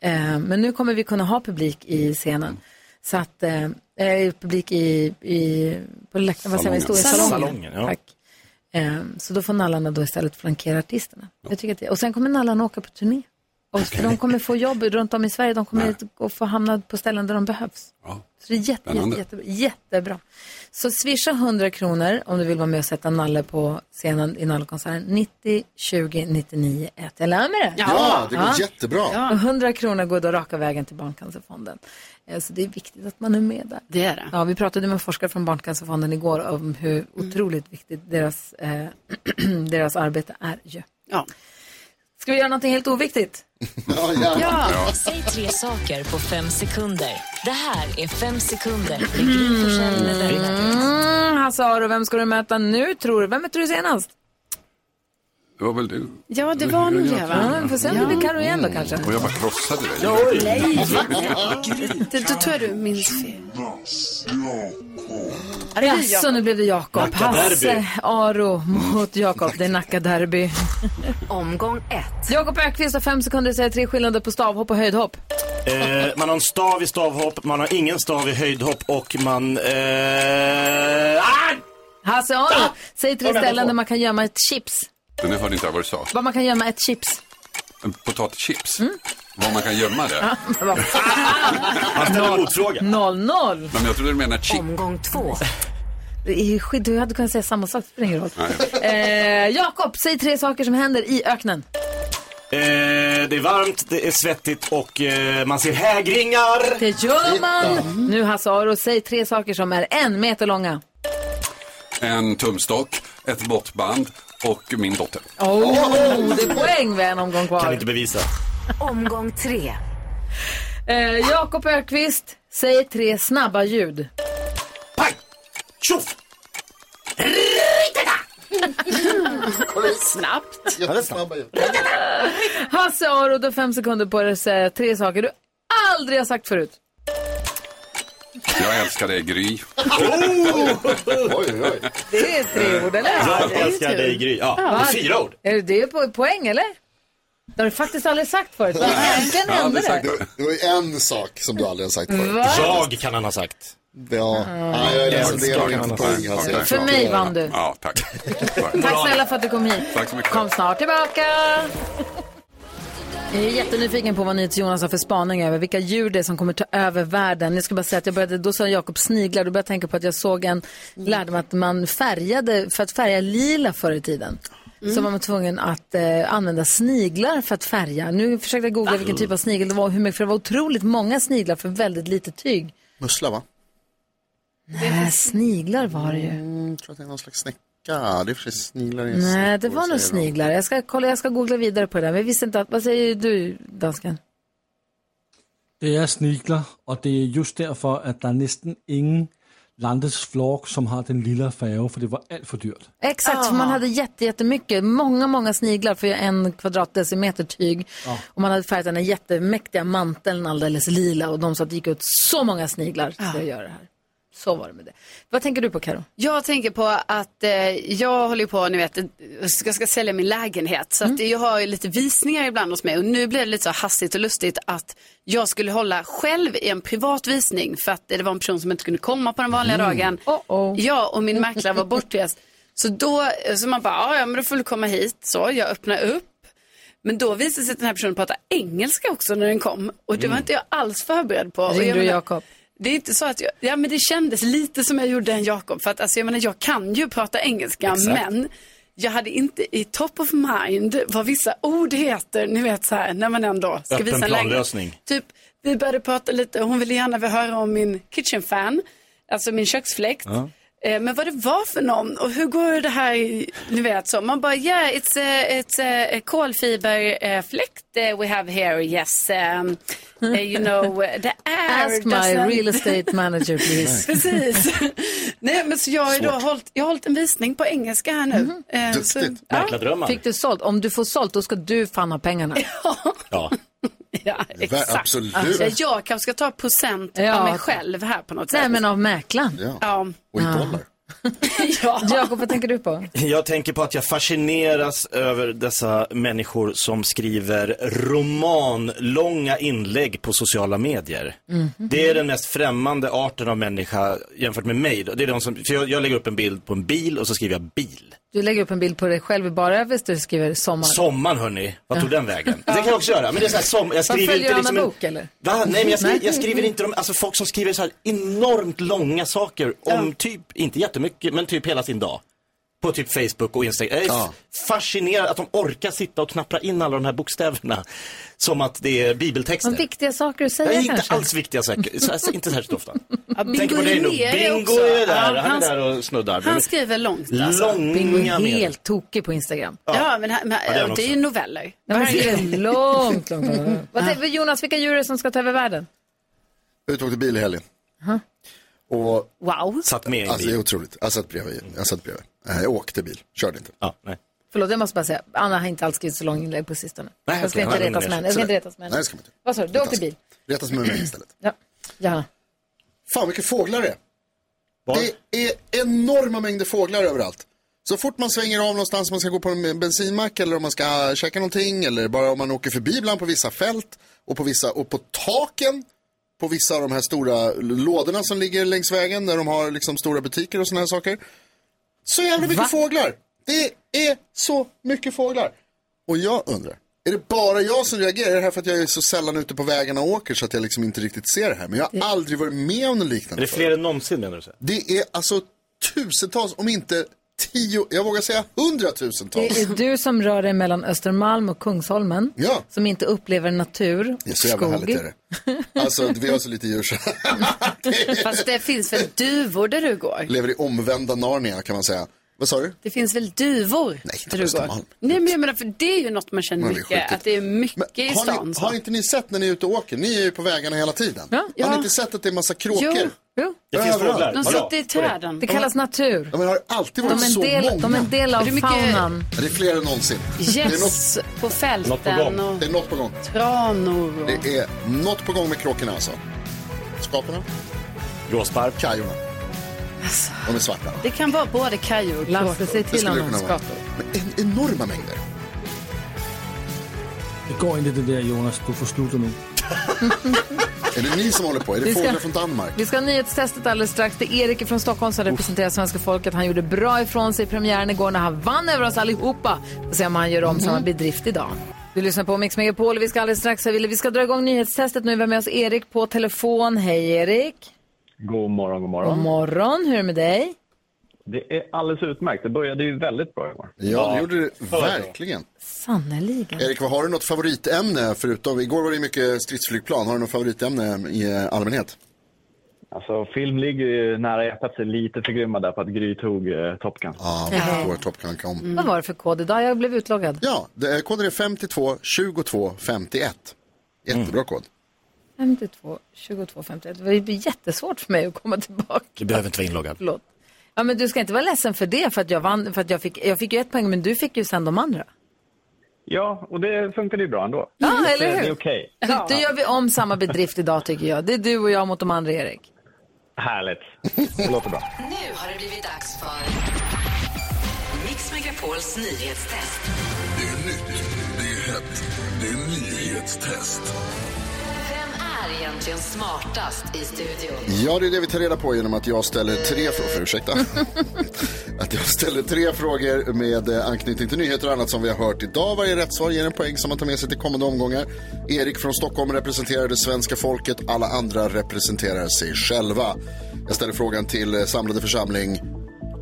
S2: Eh, men nu kommer vi kunna ha publik i scenen. Så att, eh, publik i, i på läktaren, vad säger man, i
S3: salongen.
S2: Salongen,
S3: ja.
S2: Tack. Ehm, så då får nallarna då istället flankera artisterna. Jag tycker att det, och sen kommer nallarna åka på turné. Och för de kommer få jobb runt om i Sverige, de kommer att få hamna på ställen där de behövs. Så det är jätte, jätte,
S12: Spännande.
S2: jättebra. Så swisha 100 kronor om du vill vara med och sätta Nalle på scenen i Nallekonserten. 90 20 99 1. Jag lär mig det.
S1: Ja, det går jättebra.
S2: Och 100 kronor går då raka vägen till Barncancerfonden. Eh, Så det är viktigt att man är med där.
S4: Det är det.
S2: Ja, vi pratade med forskare från Barncancerfonden igår om hur otroligt viktigt deras, eh, deras arbete är ju.
S4: Ja.
S2: Ska vi göra någonting helt oviktigt?
S7: Ja. Säg tre saker på fem sekunder. Det här är fem sekunder med Gry Forssell med vänner.
S2: Mm, Hasse Aro, vem ska du möta nu tror du? Vem mötte du senast?
S12: Det var väl du?
S4: Ja, det var nog det, va?
S2: Ja, vi får se om det blir Carro igen då kanske.
S12: Och jag bara krossade dig.
S4: Nej, det, då tror jag du minns fel.
S2: Jaså, nu blev det Jakob. Hasse Aro mot Jakob. Det är Nacka-derby.
S7: Omgång ett.
S2: Jakob Ökvist har fem sekunder säger tre skillnader på stavhopp och höjdhopp.
S3: Eh, man har en stav i stavhopp, man har ingen stav i höjdhopp och man... Eh, ah!
S2: Hasse Aro, säg tre ställen där man kan gömma ett chips.
S12: Men nu hörde inte jag vad du sa.
S2: Var man kan gömma ett chips.
S12: En potatischips. Var man kan gömma det.
S2: Vad.
S3: Han ställer motfråga.
S2: Noll, noll.
S12: Nej, men jag trodde du menade chip.
S7: Omgång två.
S2: Det är ju skit, du hade kunnat säga samma sak, det spelar ingen roll. Eh, Jakob, säg tre saker som händer i öknen.
S3: Eh, det är varmt, det är svettigt och eh, man ser hägringar.
S2: Det gör man. Nu Hasse Aro, säg tre saker som är en meter långa.
S12: En tumstock, ett måttband och min dotter.
S2: Oh, det är poäng vid en omgång kvar.
S3: Kan inte bevisa.
S7: Omgång tre.
S2: Eh, Jakob Ökvist, säg tre snabba ljud.
S3: Tjoff!
S4: Snabbt.
S1: Jättesnabba ljud.
S2: Hasse Aro, du har fem sekunder på dig att säga tre saker du aldrig har sagt förut.
S12: Jag älskar dig Gry.
S1: Oj, oj, oj.
S2: Det är tre ord, eller?
S3: Jag älskar dig Gry. Ja, det är fyra ord.
S2: Är det- det är på poäng, eller? Det har du faktiskt aldrig sagt förut. Men Äntligen hände det.
S1: Det, det var en sak som du aldrig har sagt förut.
S2: Va?
S3: Jag kan han ha sagt.
S1: Ja, ja jag är ledsen, det har inte poäng. Alltså.
S12: Ja,
S2: För mig vann du.
S12: Ja, tack.
S2: Tack snälla för att du kom hit.
S12: Tack så mycket.
S2: Kom snart tillbaka. Jag är jättenyfiken på vad NyhetsJonas har för spaning över vilka djur det är som kommer ta över världen. Jag ska bara säga att jag började, då sa Jakob sniglar, då började jag tänka på att jag såg en, lärde mig att man färgade, för att färga lila förr i tiden. Så var man tvungen att eh, använda sniglar för att färga. Nu försökte jag googla vilken typ av snigel det var och hur mycket, för det var otroligt många sniglar för väldigt lite tyg.
S1: Mussla va?
S2: Nej, sniglar var det ju.
S1: Mm, jag tror att det är någon slags snäcka. Det är för sniglar i
S2: Nej, det var nog sniglar. Jag ska kolla, jag ska googla vidare på det där. Men jag visste inte att, vad säger du, dansken?
S6: Det är sniglar och det är just därför att det är nästan ingen landets flagg som har den lilla färgen för det var allt för dyrt.
S2: Exakt, för man hade jätte, jättemycket, många, många sniglar för en kvadratdecimeter tyg.
S6: Ja.
S2: Och man hade färgat den här jättemäktiga manteln alldeles lila och de sa att det gick ut så många sniglar för att göra det här. Så var det med det. Vad tänker du på Karo?
S4: Jag tänker på att eh, jag håller på, ni vet, jag ska sälja min lägenhet. Så att jag har ju lite visningar ibland hos mig. Och nu blev det lite så hastigt och lustigt att jag skulle hålla själv i en privat visning. För att det var en person som inte kunde komma på den vanliga
S2: Mm.
S4: dagen. Ja, och min mäklare var bortrest. Så då, så man bara, "Ja, men då får du komma hit. Så jag öppnar upp. Men då visade sig att den här personen pratade engelska också när den kom. Och det var inte jag alls förberedd på. Jag
S2: Ringde du Jakob?
S4: Det är inte så att jag, ja men det kändes lite som jag gjorde en Jakob. För att alltså, jag menar jag kan ju prata engelska
S3: Exakt.
S4: men jag hade inte i top of mind vad vissa ord heter. Ni vet så här när man ändå ska
S3: Öppen
S4: visa
S3: planlösning.
S4: Typ vi började prata lite, hon ville gärna höra om min kitchen fan. Alltså min köksfläkt.
S3: Ja.
S4: Eh, Men vad det var för någon och hur går det här, i- ni vet så. Man bara, yeah it's a, it's a kolfiberfläkt eh, we have here, yes. Um, eh, you know, the air
S2: Ask my
S4: doesn't-
S2: real estate manager please.
S4: Precis. Nej men så jag har då hållit, jag har hållit en visning på engelska här nu. Eh, så- ja.
S2: Fick du sålt? Om du får sålt, då ska du fan ha pengarna.
S3: Ja.
S4: Ja, exakt.
S2: absolut.
S4: Alltså, jag kanske ska ta procent
S2: Ja.
S4: av mig själv här på något sätt.
S2: Nej, men av mäklaren.
S1: Ja.
S4: Ja.
S1: Och i dollar.
S2: Jakob, vad tänker du på?
S3: Jag tänker på att jag fascineras över dessa människor som skriver romanlånga inlägg på sociala medier.
S2: Mhm.
S3: Det är den mest främmande arten av människa jämfört med mig. Det är de som, för jag, jag lägger upp en bild på en bil och så skriver jag bil.
S2: Du lägger upp en bild på dig själv i bara överst och skriver sommar.
S3: Sommaren hörni, vad tog den vägen? Det kan jag också göra, men det är så här som, jag skriver inte liksom en-
S2: Bok eller?
S3: Va? Nej, men jag, skriver, jag skriver inte om, alltså folk som skriver så här enormt långa saker om typ, inte jättemycket, men typ hela sin dag. På typ Facebook och Instagram. Jag är
S1: Ja.
S3: fascinerad att de orkar sitta och knappra in alla de här bokstäverna. Som att det är bibeltexter.
S2: Vad viktiga saker att säga
S3: inte
S2: kanske.
S3: alls viktiga saker, så, alltså, inte särskilt ofta.
S4: Ja,
S3: Tänker på dig nu, Bingo är där,
S4: Ja,
S3: han är där och snuddar.
S4: Han skriver långt alltså.
S3: Långa
S2: Bingo är helt tokig på Instagram.
S4: Ja, men, han- men
S3: Ja, det är han
S4: det är ju noveller.
S2: Ja, men det är långt, långt, långt. Jonas, vilka djur är det som ska ta över världen?
S1: Jag åkte bil i helgen.
S2: Aha.
S1: Och,
S4: Wow.
S3: Satt med i en
S1: alltså det
S3: bil.
S1: är otroligt. Jag satt bredvid. Jag satt bredvid. Eh, Jag åkte bil, körde inte.
S3: Ja, nej.
S2: Förlåt, jag måste bara säga, Anna har inte alls skrivit så långa inlägg på sistone.
S1: Nej,
S2: jag ska
S1: okej.
S2: inte
S1: Nej,
S2: retas med henne. Jag ska inte retas med
S1: Nej,
S2: henne.
S1: det ska man inte.
S2: Vad sa du? Du åkte bil?
S1: Retas med mig istället.
S2: Ja. Gärna.
S1: Fan vilka fåglar det är. Det är enorma mängder fåglar överallt. Så fort man svänger av någonstans, man ska gå på en bensinmack eller om man ska käka någonting eller bara om man åker förbi ibland på vissa fält och på vissa, och på taken på vissa av de här stora lådorna som ligger längs vägen där de har liksom stora butiker och sådana här saker. Så jävla mycket fåglar. Det är så mycket fåglar. Och jag undrar, är det bara jag som reagerar? Är det här för att jag är så sällan ute på vägarna och åker så att jag liksom inte riktigt ser det här? Men jag har aldrig varit med om något
S3: Är
S1: liknande
S3: det fler än någonsin menar du? Så?
S1: det är alltså tusentals, om inte tio, jag vågar säga hundratusentals.
S2: Det är du som rör dig mellan Östermalm och Kungsholmen.
S1: Ja.
S2: Som inte upplever natur,
S1: Det är så jävla
S2: skog.
S1: härligt är det. Alltså vi har så lite djur så
S4: Fast det finns väl duvor där du går?
S1: lever i omvända Narnia kan man säga. Vad sa du?
S4: Det finns väl duvor
S1: Nej, inte på Östermalm.
S4: Nej, men jag menar, för det är ju något man känner
S1: Men det är
S4: mycket,
S1: skitigt.
S4: att det är mycket i
S1: Har,
S4: stan.
S1: ni,
S4: så.
S1: har inte ni sett när ni är ute och åker? Ni är ju på vägarna hela tiden. Har
S4: Ja.
S1: ni inte sett att det är massa kråkor?
S4: Jo,
S2: jo.
S3: Det finns
S1: Överallt.
S3: fåglar.
S4: De sitter i träden.
S2: Det kallas natur.
S1: Ja, men har det alltid
S2: De
S1: varit
S2: är en
S1: så
S2: del,
S1: många?
S2: de är en del av
S4: Det är mycket-
S2: faunan.
S1: Ja, det är fler än någonsin. Det är något,
S4: Gäss på
S3: Något på
S4: fälten
S3: gång.
S4: och
S1: det är något på gång.
S4: tranor. Och...
S1: Det är något på gång med kråkorna alltså. Skatorna,
S3: Gråsparv.
S1: kajorna.
S4: Alltså.
S1: De är svarta.
S4: Det kan vara både kajor och
S2: Lasse,
S4: kråkor.
S2: säg
S1: Det
S2: till
S1: skulle det
S2: honom
S1: kunna vara.
S2: skator.
S1: Men en, enorma mängder.
S6: Det går inte det där Jonas, du får sluta nu.
S1: Är det ni som håller på? Är det
S2: Vi
S1: fåglar från Danmark?
S2: Vi ska ha nyhetstestet alldeles strax. Det är Erik från Stockholm som representerar svenska folket. Han gjorde bra ifrån sig i premiären igår när han vann över oss allihopa. Får se om han gör om samma bedrift idag. Du lyssnar på Mix Megapol och vi ska alldeles strax, vi ska dra igång nyhetstestet nu. Vi har med oss Erik på telefon. Hej Erik!
S13: God morgon, god morgon.
S2: God morgon, hur är det med dig?
S13: Det är alldeles utmärkt. Det började ju väldigt bra igår.
S1: Ja, det gjorde det verkligen.
S2: Sannerligen.
S1: Erik, vad har du något favoritämne förutom, igår var det mycket stridsflygplan, har du något favoritämne i eh, allmänhet?
S13: Alltså, film ligger ju nära hjärtat, är lite förgrymmad där på att Gry tog eh, Top Gun.
S1: Ja,
S2: Ja.
S1: förstår Top Gun kom.
S2: Vad var det för kod idag? Jag blev utloggad.
S1: Ja, det är, koden är 52 22 51. Jättebra kod.
S2: 52, 22, 51. Det var ju jättesvårt för mig att komma tillbaka.
S3: Du behöver inte vara inloggad.
S2: Förlåt. Ja, men du ska inte vara ledsen för det, för att jag vann, för att jag fick, jag fick ju ett poäng, men du fick ju sen de andra.
S13: Ja, och det funkade ju bra ändå.
S2: Ja,
S13: Så
S2: eller hur?
S13: Det är okej.
S2: Då gör vi om samma bedrift idag tycker jag. Det är du och jag mot de andra, Erik.
S13: Härligt. Det låter bra.
S7: Nu har det blivit dags för Mix Megapols nyhetstest.
S5: Det är nytt, det är hett, det är nyhetstest.
S7: Är egentligen smartast i studion?
S1: Ja, det är det vi tar reda på genom att jag ställer tre frågor. Ursäkta. att jag ställer tre frågor med eh, anknytning till nyheter och annat som vi har hört idag. Varje rätt svar ger en poäng som man tar med sig till kommande omgångar. Erik från Stockholm representerar det svenska folket. Alla andra representerar sig själva. Jag ställer frågan till eh, samlade församling.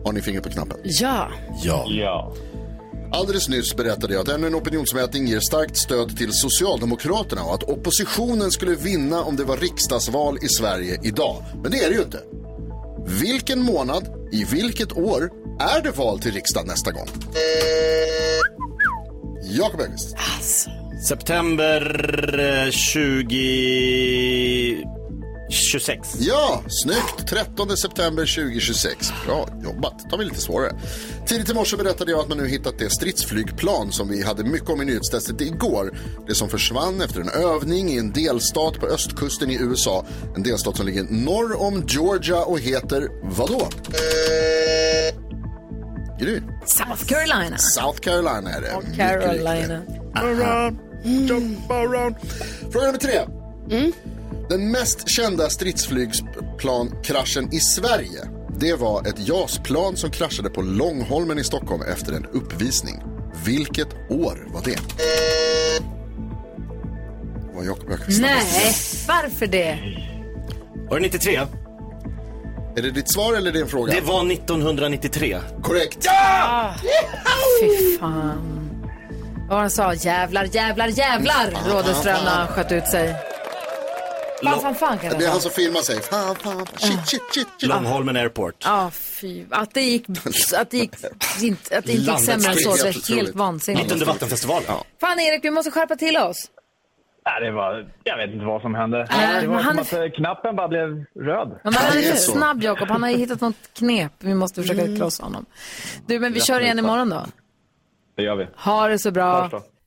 S1: Har ni finger på knappen?
S4: Ja.
S3: Ja.
S13: Ja.
S1: Alldeles nyss berättade jag att ännu en opinionsmätning ger starkt stöd till Socialdemokraterna och att oppositionen skulle vinna om det var riksdagsval i Sverige idag. Men det är det ju inte. Vilken månad, i vilket år, är det val till riksdagen nästa gång? Jakob Engqvist. Alltså.
S3: September eh, 20... 26.
S1: Ja, snyggt. 13 september 2026. Bra jobbat. tar vi lite svårare. Tidigt i morse berättade jag att man nu hittat det stridsflygplan som vi hade mycket om i nyhetstestet igår. Det som försvann efter en övning i en delstat på östkusten i USA. En delstat som ligger norr om Georgia och heter vadå? Gry.
S2: South Carolina.
S1: South Carolina är det. Mycket
S2: Carolina.
S1: Around, jump around. Fråga nummer tre. Den mest kända stridsflygplankraschen i Sverige, det var ett JAS-plan som kraschade på Långholmen i Stockholm efter en uppvisning. Vilket år var det? Det var Jakob Öqvist.
S2: Nej, varför det?
S3: Var det 93?
S1: Är det ditt svar eller din fråga?
S3: Det var 1993.
S1: Korrekt.
S2: Ja! Fy fan. Vad var han sa? Jävlar, jävlar, jävlar! Rådhusström när han sköt ut sig. Fan, fan, fan kan
S1: Det är
S2: det
S1: han
S2: vara.
S1: som filmar sig. Fan, fan, shit, shit, shit, shit.
S3: Långholmen Airport.
S2: Ja, fy. Att det gick, att det gick, inte, att det inte gick
S3: Landets
S2: sämre än så. Det
S3: helt
S2: är helt
S3: otroligt.
S2: vansinnigt.
S3: Mitt under vattenfestivalen. Ja.
S2: Fan Erik, vi måste skärpa till oss.
S13: Nej, det var, jag vet inte vad som hände.
S2: Äh,
S13: det var
S2: men han
S13: som att eh, knappen bara blev röd.
S2: Men han är för snabb Jakob, han har ju hittat något knep. Vi måste försöka krossa honom. Du, men vi kör igen imorgon då.
S13: Det gör vi.
S2: Ha det så bra.
S13: Hörs då.